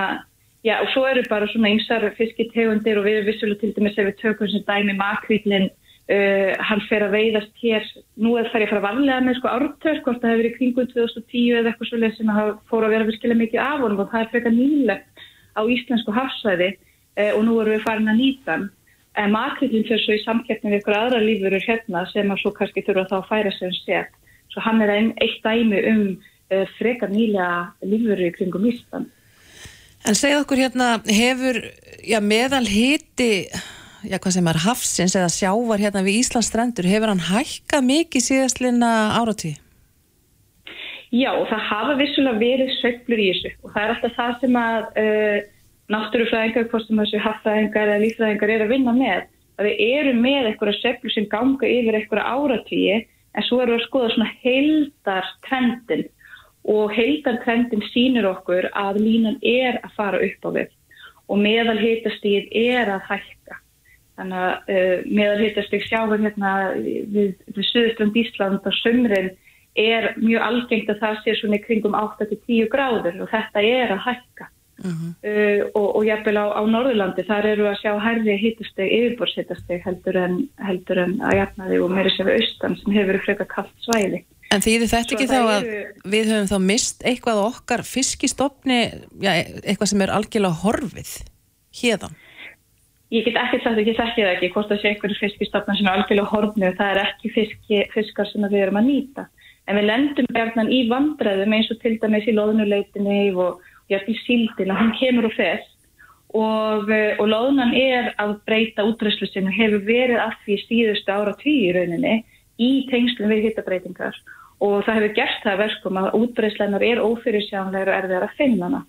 G: já, og svo eru bara svona ymsar fiskitegundir og við erum vissulega til dæmis ef við tökum sem dæmi makvílinn Uh, hann fer að veiðast hér. Nú er það að fara varlega með sko ártör hvort það hefur verið kringum 2010 eða eitthvað svo sem það fór að vera virkilega mikið af honum og það er frekar nýlegt á íslensku hafsvæði uh, og nú erum við farin að nýta en makrillin fyrir svo í samkeppni við ykkur aðra lífurur hérna sem að svo kannski þurfa þá að færa sig um sér svo hann er ein, eitt dæmi um uh, frekar nýlega lífurur kringum Ísland
C: En segð okkur hérna, hefur já, meðal hiti, já hvað sem er hafsins eða sjávar hérna við Íslands strendur, hefur hann hækkað mikið síðastlina áratví?
G: Já, það hafa vissulega verið sveiflur í þessu og það er alltaf það sem að uh, náttúrufræðingar, hvort sem þessu haffræðingar eða lífræðingar er að vinna með að við erum með eitthvað sveiflur sem ganga yfir eitthvað áratíi en svo erum við að skoða svona heildartrendin og heildartrendin sýnir okkur að línan er að fara upp á við og meðal hitastíð er að hækka. Þannig að uh, meðal hitastíð sjáum hérna við, við Suðurstrand Ísland og sömrin er mjög algengt að það sé svona í kringum 8-10 gráður og þetta er að hækka. Uh, og, og jafnvel á, á Norðurlandi þar eru að sjá hærri hittusteg, yfirborðshittusteg heldur en, heldur en að jafnaði og meiri sem við austan sem hefur verið frekar kallt svæði.
C: En þýðir þetta ekki þá
G: það
C: að
G: eru-
C: við höfum þá mist eitthvað okkar fiskistofni, já, eitthvað sem er algjörlega horfið hérðan?
G: Ég get ekki sagt ekki þekkið ekki hvort það sé einhverju fiskistofna sem er algjörlega horfnu það er ekki fiski, fiskar sem við erum að nýta. En við lendum gerðan í vandræðum eins og til dæmis í loðnuleitinni og jafnvel síldin að hún kemur og fer og, eh, og loðnan er að breyta útræslu sinu hefur verið að því síðustu ára tíu í rauninni í tengslum við hittabreytingar og það hefur gert það að verkum að útbreyslenar er ófyrirsjánlegur og erfiðar að finna hana.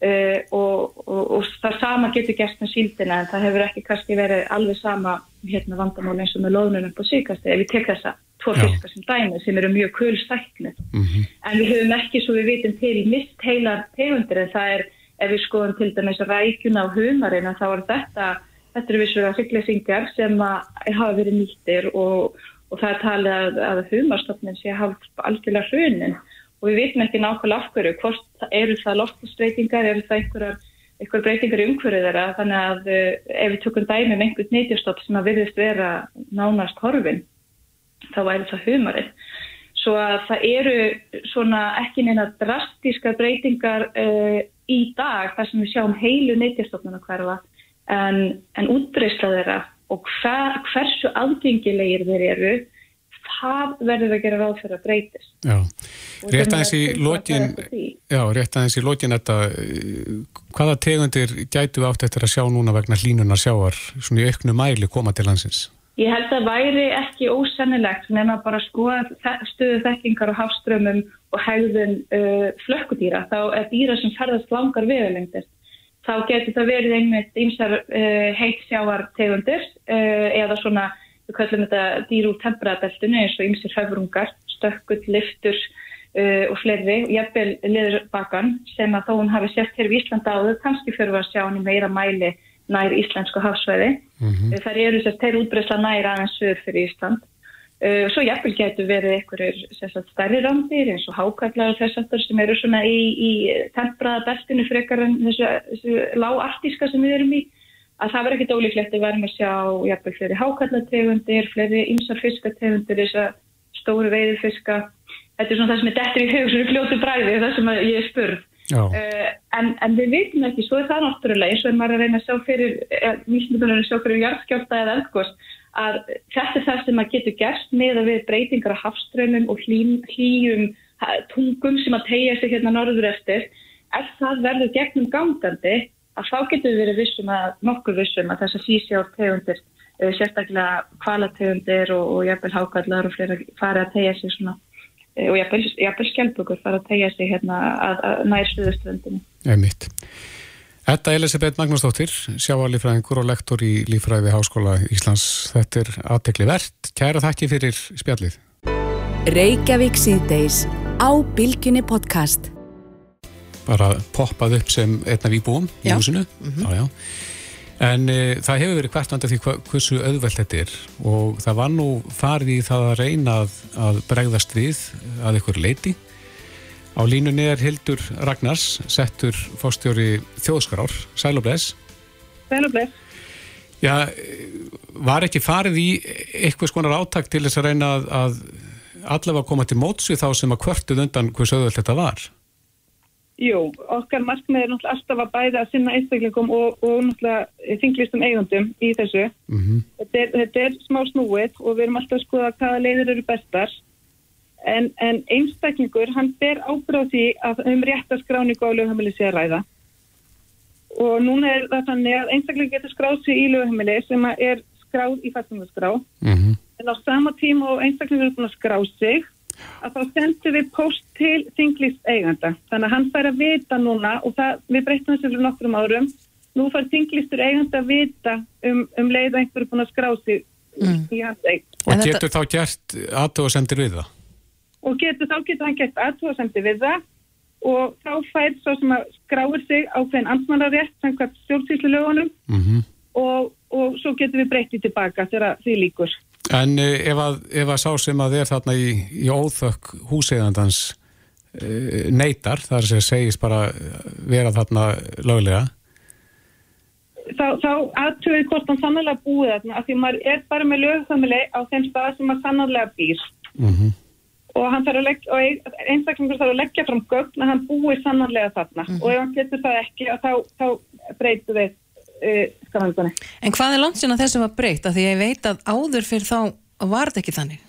G: Uh, og, og, og það sama getur gert með síldina en það hefur ekki kannski verið alveg sama hérna, vandamál eins og með loðnunum på síkasti ef við tek þessa tvo fiskar sem dæmi sem eru mjög kulstæknu en við höfum ekki svo við vitum til mist heilar tegundir en það er ef við skoðum til dæmis rækjuna á humarinn þá er þetta þetta eru vissulega siglesingar sem að hafa verið nýttir og, og það er talið að, að humarstofnin sé haft algjörlega hrunin og við vitum ekki nákvæmlega af hverju, hvort eru það loftastreitingar, eru það einhverjar, einhverjar breytingar í umhverju þeirra, þannig að uh, ef við tökum dæmi um einhvern nýtjastopp sem að virðist vera nánast horfin, þá væri það humarinn. Svo að það eru svona ekki neina drastíska breytingar uh, í dag þar sem við sjáum heilu neytjastofnuna hverfa en, en útbreysla þeirra og hver, hversu aðgengilegir þeir eru það verður að gera ráð fyrir að breytist.
B: Já, rétt aðeins í
G: því.
B: já, rétt aðeins í lokin þetta, eh, hvaða tegundir gætu átt eftir að sjá núna vegna hlínunar sjáar svona í auknu mæli koma til landsins?
G: Ég held að væri ekki ósennilegt nema bara skoða stöðu þekkingar og hafströmmum og hegðun uh, flökkudýra, þá er dýra sem ferðast langar veðalengdir. Þá getur það verið einmitt ýmsar uh, heitt sjávartegundir uh, eða svona, við kallum þetta dýr úr temperatbeltinu eins og ýmsir höfrungar, stökkull, liftur uh, og fleiri, jafnvel liðurbakan sem að þó hún hafi sett hér í Íslanda áður, kannski fyrir að sjá hann í meira mæli nær íslensku hafsvæði. Mm Þar eru þess að þeir útbreysla nær aðeins sögur fyrir Ísland. Uh, svo jafnvel getur verið einhverjur stærri randir eins og hákallar og þess aftur sem eru svona í, í tempraða beltinu frekar en þessu, þessu lágartíska sem við erum í að það verður ekkit ólíklegt að verðum að sjá jafnvel fleiri hákallategundir, fleiri ymsar fiskategundir, þess að stóru veiðfiska. Þetta er svona það sem er dettur í hug, svona fljótu bræði, það sem ég er spurð. Uh, en, en við veitum ekki, svo er það náttúrulega eins og er maður að reyna að sjá fyrir vísindunum að sjá fyrir jarðskjálta eða eldgós að þetta er það sem maður getur gert með að við breytingar á hafströmmum og hlýjum tungum sem að tegja sig hérna norður eftir ef það verður gegnum gangandi að þá getur við verið vissum að nokkur vissum að þessar sísjár tegundir uh, sérstaklega kvalategundir og, og jafnvel hákallar og fleira fara að tegja sig svona eh, og jafnvel skjálpugur fara að tegja sig hérna að, að nær stuðuströndinu.
B: einmitt. Þetta Elisabeth Magnúsdóttir, sjáalífræðingur og lektor í Lífræði Háskóla Íslands. Þetta er aðtekli verðt. Kæra þakki fyrir spjallið.
A: Reykjavík síðdeis á Bilginni podcast.
B: Bara poppað upp sem einn af íbúum í húsinu. Já, já. En e, það hefur verið hvertandi því hva, hversu auðvelt þetta er og það var nú farið í það að reyna að, að bregðast við að ykkur leiti. Á línunni er Hildur Ragnars, settur fórstjóri þjóðskrár, Sæl og bless.
H: Vel og bless.
B: Já, var ekki farið í eitthvað skonar áttak til þess að reyna að, að allavega koma til móts við þá sem að kvörtuð undan hvers auðvöld þetta var?
H: Jú, okkar markmið er náttúrulega alltaf að bæða að sinna einstaklingum og, og náttúrulega þinglistum eigundum í þessu.
B: Mm
H: Þetta er, þetta er smá snúið og við erum alltaf að skoða hvaða leiðir eru bestar. En, en einstaklingur, hann ber ábyrð á því að um réttaskráningu á lögheimili sé að ræða. Og núna er það þannig að einstaklingur getur skráð sér í lögheimili sem er skráð í fæstundarskrá.
B: -hmm.
H: En á sama tíma og einstaklingur er búin að skrá sig, að þá sendum við post til þinglist eiganda. Þannig að hann fær að vita núna og það, við breytum þessu fyrir nokkrum árum. Nú fær þinglistur eiganda að vita um, um leið að einhver er búin að skrá sig
C: Mm.
H: í hans eign.
B: Og
C: En þetta-
B: getur þá gert aðtóðasendir við það?
H: Og getur, þá getur hann gert aðtóðasemdi við það. Og þá fær svo sem að skráir sig ákveðin ansmannarétt samkvæmt stjórnsýslu lögunum
B: Mm
H: og, og svo getur við breytið tilbaka þegar því líkur.
B: En uh, ef, að, ef að sá sem að er þarna í, í óþökk húsegandans uh, neytar, þar sem segist bara eh, vera þarna löglega,
H: þá, þá aðtöðu hvort hann sannarlega búið þarna af því maður er bara með lögfamili á þeim stað sem maður sannarlega býr.
B: Mm
H: og að leggja og ein- einstaklingur þarf að leggja fram gögn að hann búið sannarlega þarna og ef hann getur það ekki að þá, þá breytu við uh, skamöndunni.
C: En hvað er langt sinna þessu var breytt? Af því ég veit að áður fyrir þá var þetta ekki þannig.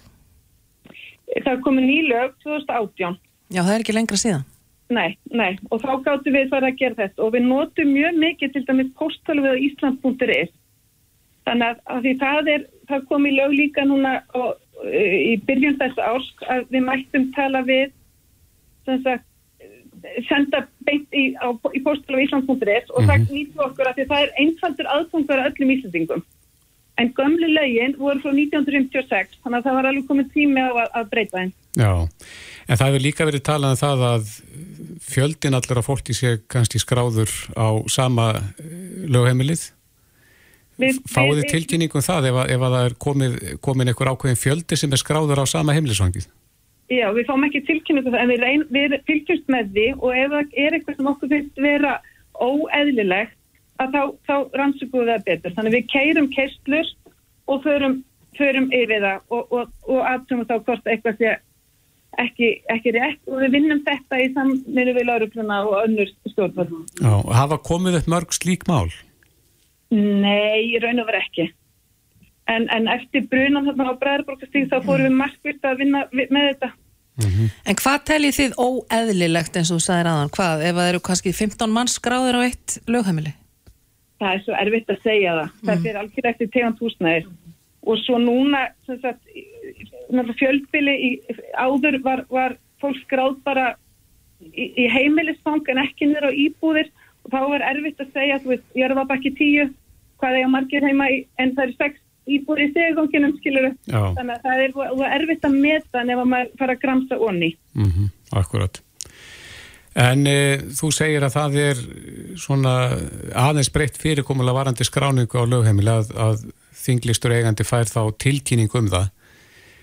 H: Það er komið ný lög 2018
C: Já, það er ekki lengra síðan.
H: Nei, nei, og þá gáttum við farið að gera þetta og við notum mjög mikið til dæmis póstalvið á Ísland.is þannig að, að því það er það kom í lög líka núna og, í byrjun þess árs að við mættum tala við sem sagt eh, senda beint í, í póstalvið á Ísland.is og það nýttu okkur að það er einfaldur aðfangur að öllum Íslandingum en gömlu lögin voru frá 1956 þannig að það var alveg komið tími á að, að breyta þeim.
B: Já, en það hefur líka verið talað um það að fjöldin allir af fólki sé kannski skráður á sama eh, lögheimilið.
H: Við-
B: þið tilkynningum það ef, ef að það er komið, komin einhver ákveðin fjöldi sem er skráður á sama heimilisvangið?
H: Já, við fáum ekki tilkynningu það, en við, reyn, við fylgjumst með því og ef það er eitthvað sem okkur finnst vera óeðlilegt, að þá, þá rannsökum við það betur. Þannig við keirum keistlur og förum, förum yfir það og, og, og aðtöfum þá hvort eitthvað sé ekki, ekki rétt og við vinnum þetta í samvinni við laurugluna og önnur stjórnvöld.
B: Já, hafa komið upp mörg slík mál?
H: Nei, í raun og vera ekki. En, en eftir brunan þarna á Bræðarborgastíð þá fórum við markvirt að vinna vi- með þetta.
C: En hvað teljið þið óeðlilegt eins og þú sagðir aðan? Hvað, ef það eru kannski 15 manns skráður á eitt lögheimili?
H: Það er svo erfitt að segja það. Það er algjör eftir tegand húsnæðir. Og svo núna, sem sagt, náttúrulega fjölbili í, áður var, var fólk skráð bara í, í heimilisfang en ekki niður á íbúðir og þá var erfitt að segja, þú veist, ég er það bakki tíu, hvað er margir heima í, en það eru sex íbúðir í segunginum, skilur
B: Já.
H: Þannig að það er, er erfitt að meta en ef að maður fara að gramsa onni.
B: Mm Akkurat. En e, þú segir að það er svona aðeins breytt fyrirkomulega varandi skráningu á lögheimili að, að þinglistur eigandi fær þá tilkýning um það.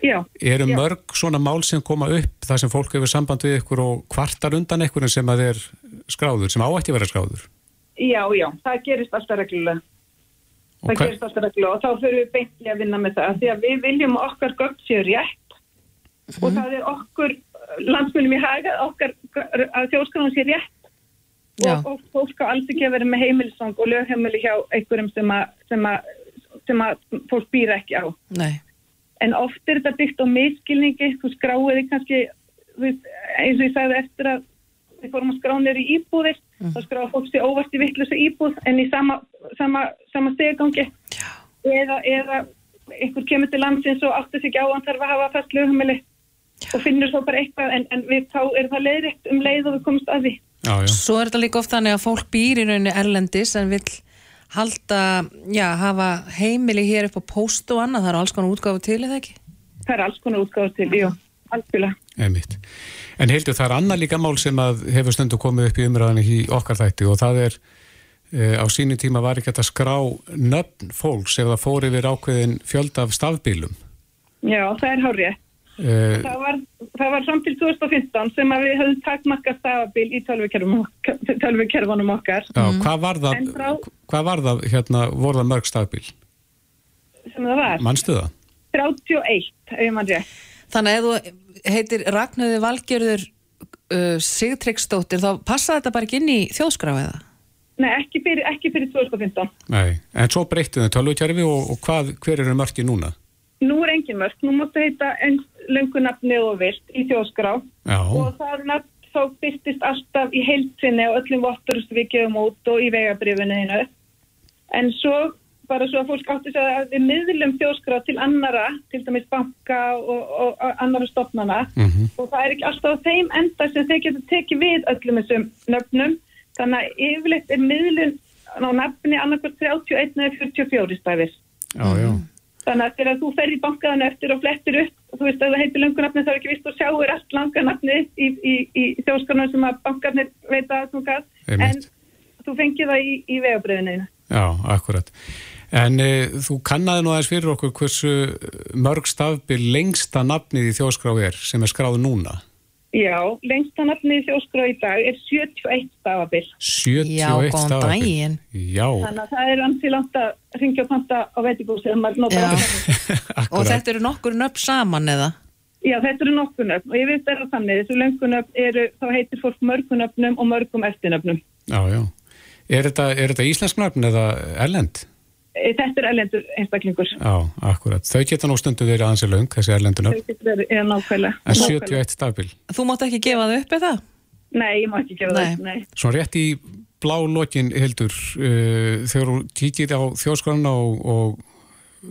H: Já.
B: Eru
H: Já.
B: mörg svona mál sem koma upp þar sem fólk hefur samband við ykkur og kvartar undan ykkur sem að er skráður, sem áætti að vera skráður?
H: Já, já, það gerist alltaf reglulega. Það
B: hver-
H: gerist alltaf reglulega og þá fyrir við beintli að vinna með það því að við viljum okkar gögn séu rétt og það er okkur landsmjölum í haga okkar að þjóðskránum sé rétt
C: Já.
H: og, og fólk á alls ekki að vera með heimilisvang og lögheimili hjá einhverjum sem að, sem að, sem að fólk býra ekki á.
C: Nei.
H: En oft er þetta byggt á miskilningi, þú skráir þig kannski, eins og ég sagði eftir að við fórum að skrá nýri í íbúðir, þá skráða fólk sér óvart í vittlusa íbúð en í sama, sama, sama stegangi. Eða, eða einhver kemur til landsins og áttu sig ekki á að hann þarf að hafa fast lögumili og finnur þá bara eitthvað en, en við, þá er það leiðrikt um leið og við komumst að því.
B: Já, já.
C: Svo er þetta líka oft þannig að fólk býr í rauninni erlendis en vill halda, já, hafa heimili hér upp á post og annað, það eru alls konar útgáfu til eða ekki?
H: Það er alls konar útgáð til, jú, algjörlega.
B: Einmitt. En heildu það er annað líka mál sem hefur stundu komið upp í umræðinu í okkar þætti og það er e, á sínu tíma var ekki að skrá nöfn fólks ef það fór yfir ákveðin fjölda af stafbílum.
H: Já, það er hárið.
B: E,
H: Það var, það var fram til 2015 sem við höfum takmarka stafabil í tölvukerfunum okkar
B: já, hvað var það,
H: frá-
B: hvað var það hérna, voru það mörg stafbíl?
H: sem það var.
B: Manstu það?
H: 31, ef ég mann rétt.
C: Þannig að ef þú heitir Ragnöði Valgerður uh, Sigtryggsdóttir, þá passa þetta bara ekki inn í þjóðskrá eða?
H: Nei, ekki fyrir, ekki fyrir 2015.
B: Nei, en svo breyttu þau tölvukerfi og, og hvað, hver eru mörki núna?
H: Nú er engin mörg, nú máttu heita eins löngunafni og vilt í þjóðskrá
B: Já,
H: og það nafn þá byrtist alltaf í heilsinni og öllum votturust við gefum út og í vegabrifinu einu. En svo, bara svo að fólk átti að við miðlum þjóðskrá til annara, til dæmis banka og, og, og annara stofnana
B: Mhm.
H: og það er ekki alltaf þeim enda sem þeir geta tekið við öllum þessum nöfnum. Þannig að yfirleitt er miðlun á nafni annarkvært 31 eða 44 stæfis.
B: já, já.
H: Þannig að þegar þú fer í bankaðan eftir og flettir upp, þú veist að það heitir löngunafni þá er ekki vist og sjáur allt langanafni í, í, í þjóðskarnar sem að bankarnir veita að þú gæt, en þú fengið það í, í vegabriðinu.
B: Já, akkurat. En e, þú kannaði nú aðeins fyrir okkur hversu mörg stafbíl lengsta nafnið í þjóðskrá er sem er skráð núna.
H: Já, lengsta nafni í þjóðskrá í dag er 71 stafabil.
B: 71
C: Já, góðan daginn.
B: Já,
H: Þannig að það er ansi langt að ringja og panta á veitingúsi ef maður notar
C: Já.
H: það. *laughs*
C: Og þetta eru nokkur nöfn saman eða?
H: Já, þetta eru nokkunöfn og ég veist það er þannig, þessu löngunöfn eru, þá heitir fólk mörgunöfnum og mörgum eftirnöfnum.
B: Já, já. Er þetta, er þetta íslensk nöfn eða erlend?
H: E, Þetta er erlendur einstaklingur.
B: Já, akkurat. Þau geta nú stundu verið aðeins í löng, þessi erlendu
H: Þau
B: nöfn.
H: getur verið- er nákvæmlega.
B: En
H: Nákvæmlega.
B: 71 stafbíl.
C: Þú mátt ekki gefa það upp eða?
H: Nei, ég má ekki gefa
C: Nei.
H: það. Nei.
B: Svo rétt í blá lokin, Hildur, uh, þegar þú kíkir á þjóðskrána og, og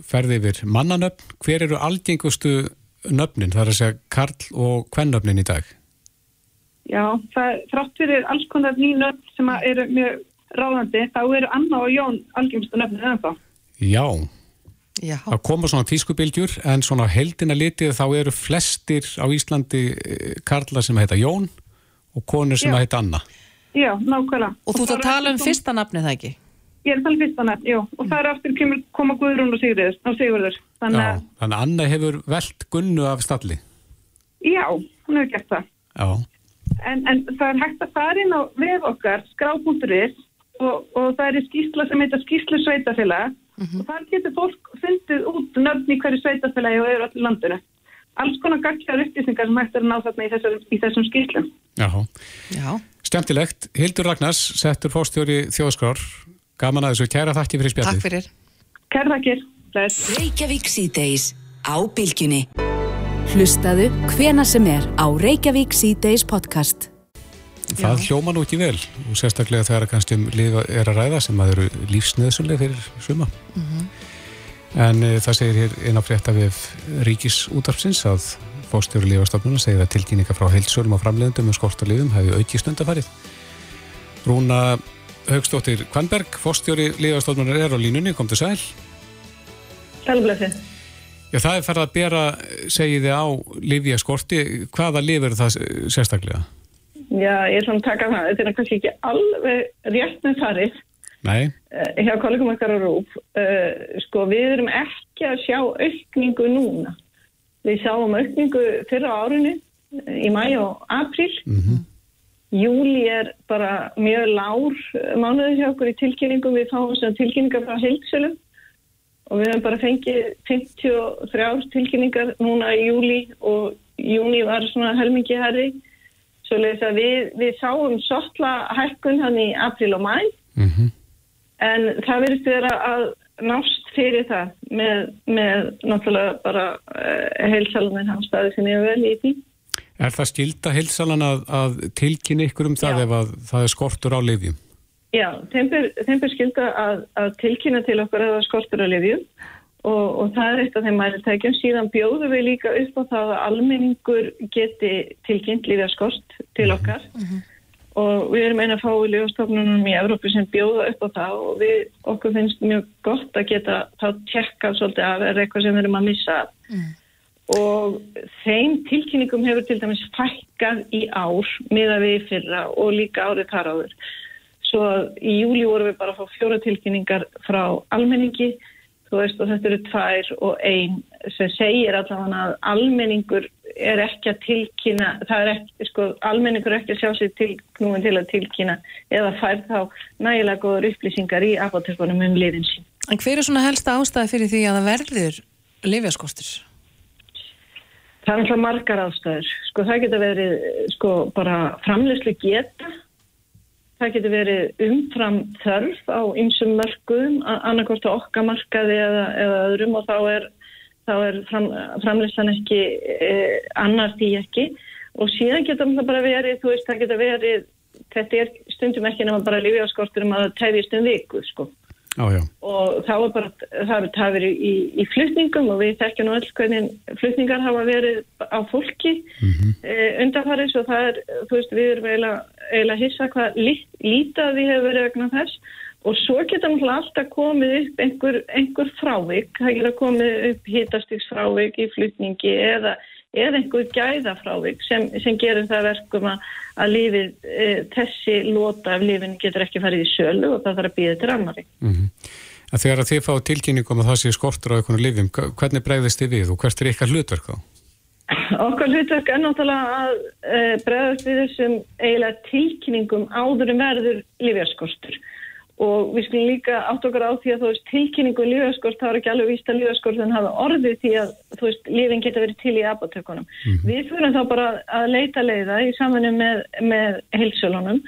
B: ferði yfir mannanöfn, hver eru algengustu nöfnin, það er að segja Karl og hvennöfnin í dag?
H: Já, það er þrátt fyrir alls konar nýnöfn sem að eru mjög ráðandi, þá eru Anna og Jón algjörnstu nöfnir ennþá.
B: Já,
C: Já.
B: það koma svona tískubilgjur en svona heldina litið þá eru flestir á Íslandi eh, karlar sem heita Jón og konur sem
H: Já.
B: heita Anna.
H: Já, nákvæmlega.
C: Og þú ert að tala um fyrsta nafnið það ekki?
H: Ég er að tala um fyrsta nöfn, jú. Og það er aftur kemur koma Guðrún og Sigurður. Og Sigurður. Þannig
B: Já,
H: að,
B: þannig að Anna hefur velt gunnu af stalli.
H: já, hún hefur gert það.
B: Já,
H: En, en það er hægt að fara inn á vef okkar, skrá.is og, og það er skýrsla sem heitir skýrslu sveitafélag og þar getur fólk fundið út nöfn í hverju sveitafélagi og eru allir landinu. Alls konar gaggar upplýsingar sem hægt er að ná þarna í, þessar, í þessum skýrslum.
B: já.
C: Já.
B: Skemmtilegt. Hildur Ragnars, settur fórstjóri þjóðskrár. Gaman að þessu. Kæra þakki fyrir spjallið.
C: Takk fyrir.
H: Kærðakir,
I: Bless.
A: Reykjavík síðdeis á bylgjunni. Hlustaðu hvena sem er á Reykjavík síðdeis podcast.
B: Það hljóma nú ekki vel og sérstaklega þegar kannski um lifa er að ræða sem að eru lífsnöðsumlega fyrir suma. En e, það segir hér einn á frétta við ríkisútarpsins að fórstjóri lífastofnuna segir að tilkynninga frá heilsölum og framleiðendum um skort og lifum hefði auki stundafarið. Rúna Haugstóttir Kvanberg, fórstjóri lífastofnunar er á línunni, kom til sæl.
I: Sælblessi.
B: Já, það er farið að bera, segið þið á lifja skorti. Hvaða lif eru það sérstaklega?
I: Já, ég er svona að taka það. Þetta er kannski ekki alveg rétt með farið
B: Nei,
I: uh, hjá kollegum okkar á Rúf. Uh, sko, við erum ekki að sjá aukningu núna. Við sjáum aukningu fyrra árinu uh, í mæ og apríl. Júli er bara mjög lár mánuðið hjá okkur í tilkynningum. Við fáum svona tilkynningar frá heilsölum og við hefum bara fengið 53 tilkynningar núna í júli og júni var svona helmingi herri. Svo við, við sáum sottla hækkun hann í apríl og mæ en það verðist vera að nást fyrir það með, með náttúrulega bara uh, heilsalunni hann staði sinni vel í því.
B: er það skilda heilsalan að, að tilkynna ykkur um það
I: Já.
B: ef að það er skortur á lifjum?
I: Já, þeim ber skilda að, að tilkynna til okkar eða skortur að lifjum og, og það er eitt af þeim mælitækjum. Síðan bjóðum við líka upp á það að almenningur geti tilkynnt lífjaskort til okkar og við erum eina að fá í lífastofnunum í Evrópu sem bjóða upp á það og við, okkur finnst mjög gott að geta þá tjekka svolítið af er eitthvað sem við erum að missa af. og þeim tilkynningum hefur til dæmis fækkað í ár miða við fyrra og líka árið þar áður. Svo í júli vorum við bara að fá fjóra tilkynningar frá almenningi, þú veist, og þetta eru tvær og ein sem segir allavega að almenningur er ekki að tilkynna, það er ekki, sko, almenningur er ekki að sjá sig tilknúin til að tilkynna eða fær þá nægilega góður upplýsingar í apotekunum um liðin sín.
C: En hver er svona helsta ástæði fyrir því að það verður lifjaskortur?
I: Það er alltaf margar ástæður. Sko það getur verið sko bara framleyslu geta. Það getur verið umfram þörf á ymsum mörgum, annarkort á okkar markaði eða, eða öðrum og þá er, þá er fram, framleyslan ekki eh, annar því ekki. Og síðan getur það bara verið, þú veist, það getur verið, þetta er stundum ekki nema bara lífjáskortur um að það tæfist um viku, sko
B: Já, já.
I: og þá er bara, það er tafir í, í, flutningum og við þekkjum nú öll hvernig flutningar hafa verið á fólki mm -hmm. e, undanfarið svo það er, þú veist, við erum eiginlega, eiginlega hissa hvað lít, lítið við hefur verið vegna þess og svo náttúrulega alltaf komið upp einhver, einhver frávik, það geta komið upp hitastiks frávik í flutningi eða, eða einhver gæða frávik sem, sem gerir það verkum að, að lífið, e, þessi lota af lífin getur ekki farið í sölu og það þarf að býða til annari.
B: Mm Að þegar að þið fá tilkynningum að það sé skortur á einhvern lifjum, hvernig bregðist þið við og hvert er ykkar hlutverk þá?
I: Okkar hlutverk er náttúrulega að e, bregðast við þessum eiginlega tilkynningum áður verður lífjarskortur og við skulum líka átt okkar á því að þú veist tilkynningu um lífjaskort, það er ekki alveg víst að lífjaskortin hafa orðið því að þú veist lífin geta verið til í apotekunum. Við fyrir þá bara að leita leiða í samfunni með, með heilsölunum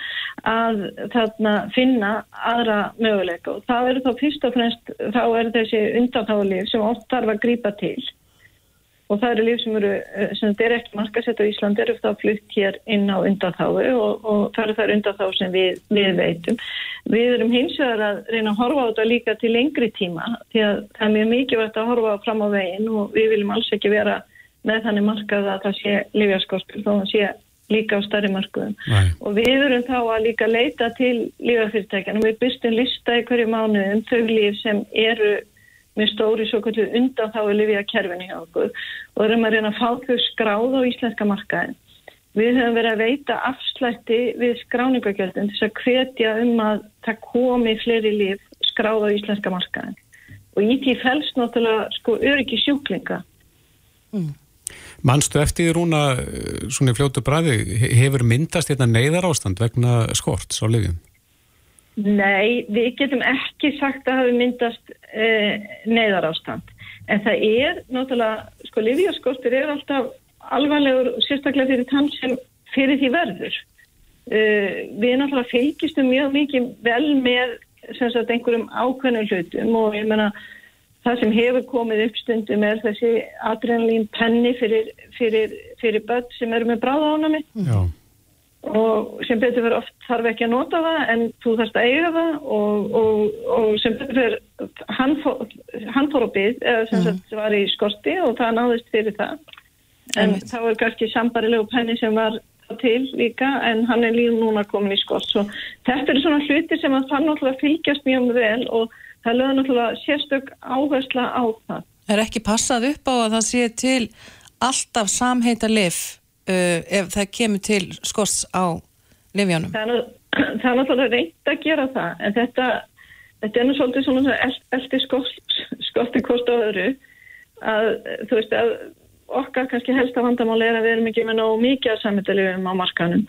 I: að þarna finna aðra möguleika. Og það eru þá fyrst og fremst þá eru þessi undantáðalíf sem oft þarf að grípa til og það eru líf sem eru, eh, sem þetta er ekki markasett á Íslandi, eru það flutt hér inn á undanþáu og, og það eru þær undanþáu sem við, við veitum. Við erum hins vegar að reyna að horfa á þetta líka til lengri tíma því að það er mjög mikilvægt að horfa fram á veginn og við viljum alls ekki vera með þannig markað að það sé lífjarskortur þó að það sé líka á starri markuðum.
B: Nei.
I: Og við erum þá að líka leita til lífafyrirtækjan og við byrstum lista í hverju mánu um þau líf sem eru með stóri svo kvöldu undan þá er lifið að kerfinu hjá okkur og erum að reyna að fá þau skráð á íslenska markaðin. Við höfum verið að veita afslætti við skráningagjöldin til að hvetja um að það komi fleiri líf skráð á íslenska markaðin. Og í því fælst náttúrulega sko öryggi sjúklinga.
B: Manstu eftir því rúna svona í fljótu bræði, hefur myndast hérna neyðar ástand vegna skorts á lifjum?
I: Nei, við getum ekki sagt að hafi myndast eh, neyðarástand. En það er náttúrulega, sko, livjaskortur er alltaf alvarlegur, sérstaklega fyrir tann sem fyrir því verður. Uh, við náttúrulega fylgistum mjög mikið vel með sagt einhverjum ákveðnum hlutum og ég menna það sem hefur komið upp stundum er þessi adrenalín penni fyrir, fyrir, fyrir börn sem eru með bráðánami
B: Já,
I: og sem betur fyrir oft þarf ekki að nota það en þú þarfst að eiga það. Og, og, og sem betur byggð eða sem sagt var í skorti og það náðist fyrir það. En
C: Einmitt.
I: það var kannski sambarilegu penni sem var til líka en hann er líka núna komin í skort. Svo þetta eru svona hluti sem að það náttúrulega fylgjast mjög vel og það lögður náttúrulega sérstök áhersla á það.
C: Er ekki passað upp á að það sé til alltaf samheita lif uh, ef það kemur til skorts á lifjánum? *clears throat*
I: það er, náttúrulega reynd að gera það en þetta, þetta er nú svolítið svona el- elti skorti kost á öðru að þú veist að okkar kannski helsta vandamáli er að við erum ekki með nógu mikið að sammetalifum á markanum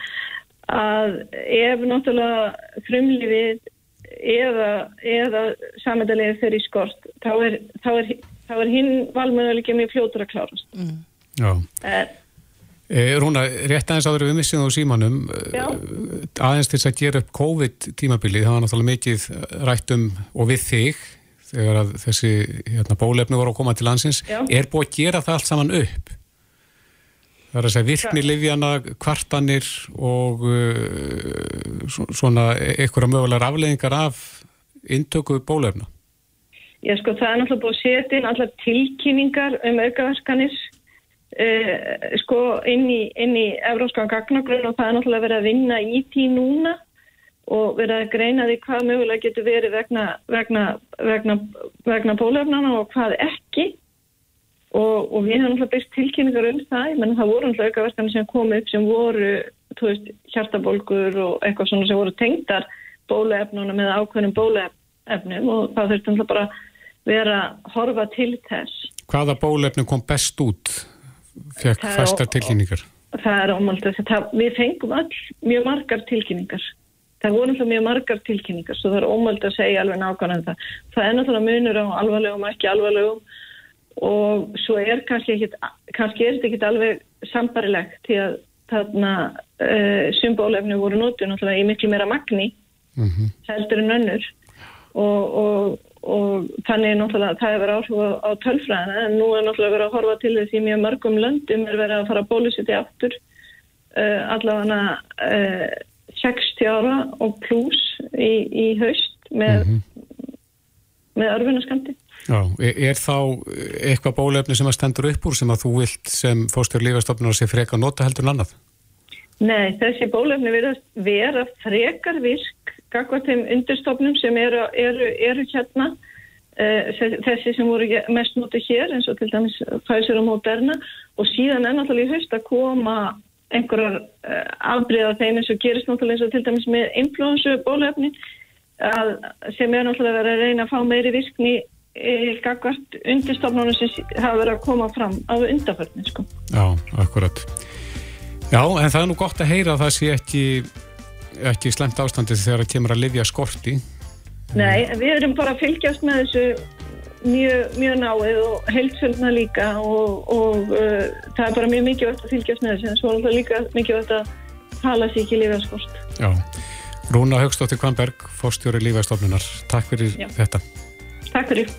I: að ef náttúrulega frumlífið eða, eða sammetalifið fyrir í skort þá er, þá er, þá er hinn valmöðuleikið mjög fljótur að klárast
B: já.
I: en
B: E, Rúna, rétt aðeins áður við missum á símanum,
I: Já.
B: eh, aðeins til þess að gera upp COVID-tímabilið, það var náttúrulega mikið rætt um og við þig, þegar að þessi hérna, bólefni voru að koma til landsins,
I: Já.
B: er búið að gera það allt saman upp? Það er að segja virkni livjana, kvartanir og uh, svo- svona einhverja mögulegar afleðingar af inntöku bólefna.
I: Já, sko, það er náttúrulega búið að setja inn allar tilkynningar um aukaverkanir uh, sko, inn í, í Evróskan gagnagrunn og það er náttúrulega verið að vinna í tí núna og verið að greina því hvað mögulega getur verið vegna, vegna, vegna, vegna bólefnana og hvað ekki og, og við hefum náttúrulega byrst tilkynningar um það, menn það voru náttúrulega aukaverkanir sem kom upp sem voru, veist, hjartabólgur og eitthvað svona sem voru tengdar bólefnunum eða ákveðnum bólefnum og það þurfti náttúrulega bara vera að horfa til þess.
B: Hvaða bólefni kom best út? Fekk
I: á-
B: tilkynningar.
I: Það er þess að við fengum all mjög margar tilkynningar. Það voru náttúrulega mjög margar tilkynningar svo það er ómald að segja alveg nákvæmlega um það. Það er náttúrulega munur á alvarlegum og ekki alvarlegum og svo er kannski ekkit, kannski er þetta ekkit alveg sambarilegt því að þarna uh, symbólefni voru notu náttúrulega í miklu meira magni
B: Mm
I: heldur en önnur og, og, og þannig náttúrulega það verið áhrif á, á tölfræðina en nú er náttúrulega verið að horfa til þess í mjög mörgum löndum er verið að fara að bólusetja aftur uh, allavega uh, 60 ára og pluss í, í haust með, með örfunaskandi.
B: Já, er, er þá eitthvað bólefni sem að stendur upp úr sem að þú vilt sem fórstur lífastofnunar sé freka að nota heldur en annað?
I: Nei, þessi bólefni verðast vera frekar virk gagvað þeim undirstofnum sem eru, eru, eru hérna uh, þessi sem voru mest notið hér eins og til dæmis Pfizer og Moderna og síðan er náttúrulega í haust að koma einhverjar uh, afbreyða þeim eins og gerist náttúrulega eins og til dæmis með influensu bólefni að, sem er náttúrulega verið að reyna að fá meiri virkni uh, gagvart undirstofnunum sem hafa verið að koma fram á undarförni sko.
B: Já, akkurat. Já, en það er nú gott að heyra að það sé ekki, ekki slemt ástandið þegar það kemur að livja skorti.
I: Nei, við erum bara að fylgjast með þessu mjög, mjög náið og heilsfjöldna líka og, og uh, það er bara mjög mikilvægt að fylgjast með þessu en svo er það líka mikilvægt að tala sér ekki lífjarskost.
B: Já. Rúna Högstóttir Kvanberg, fórstjóri lífastofnunar. Takk fyrir
I: Já.
B: þetta.
I: Takk fyrir.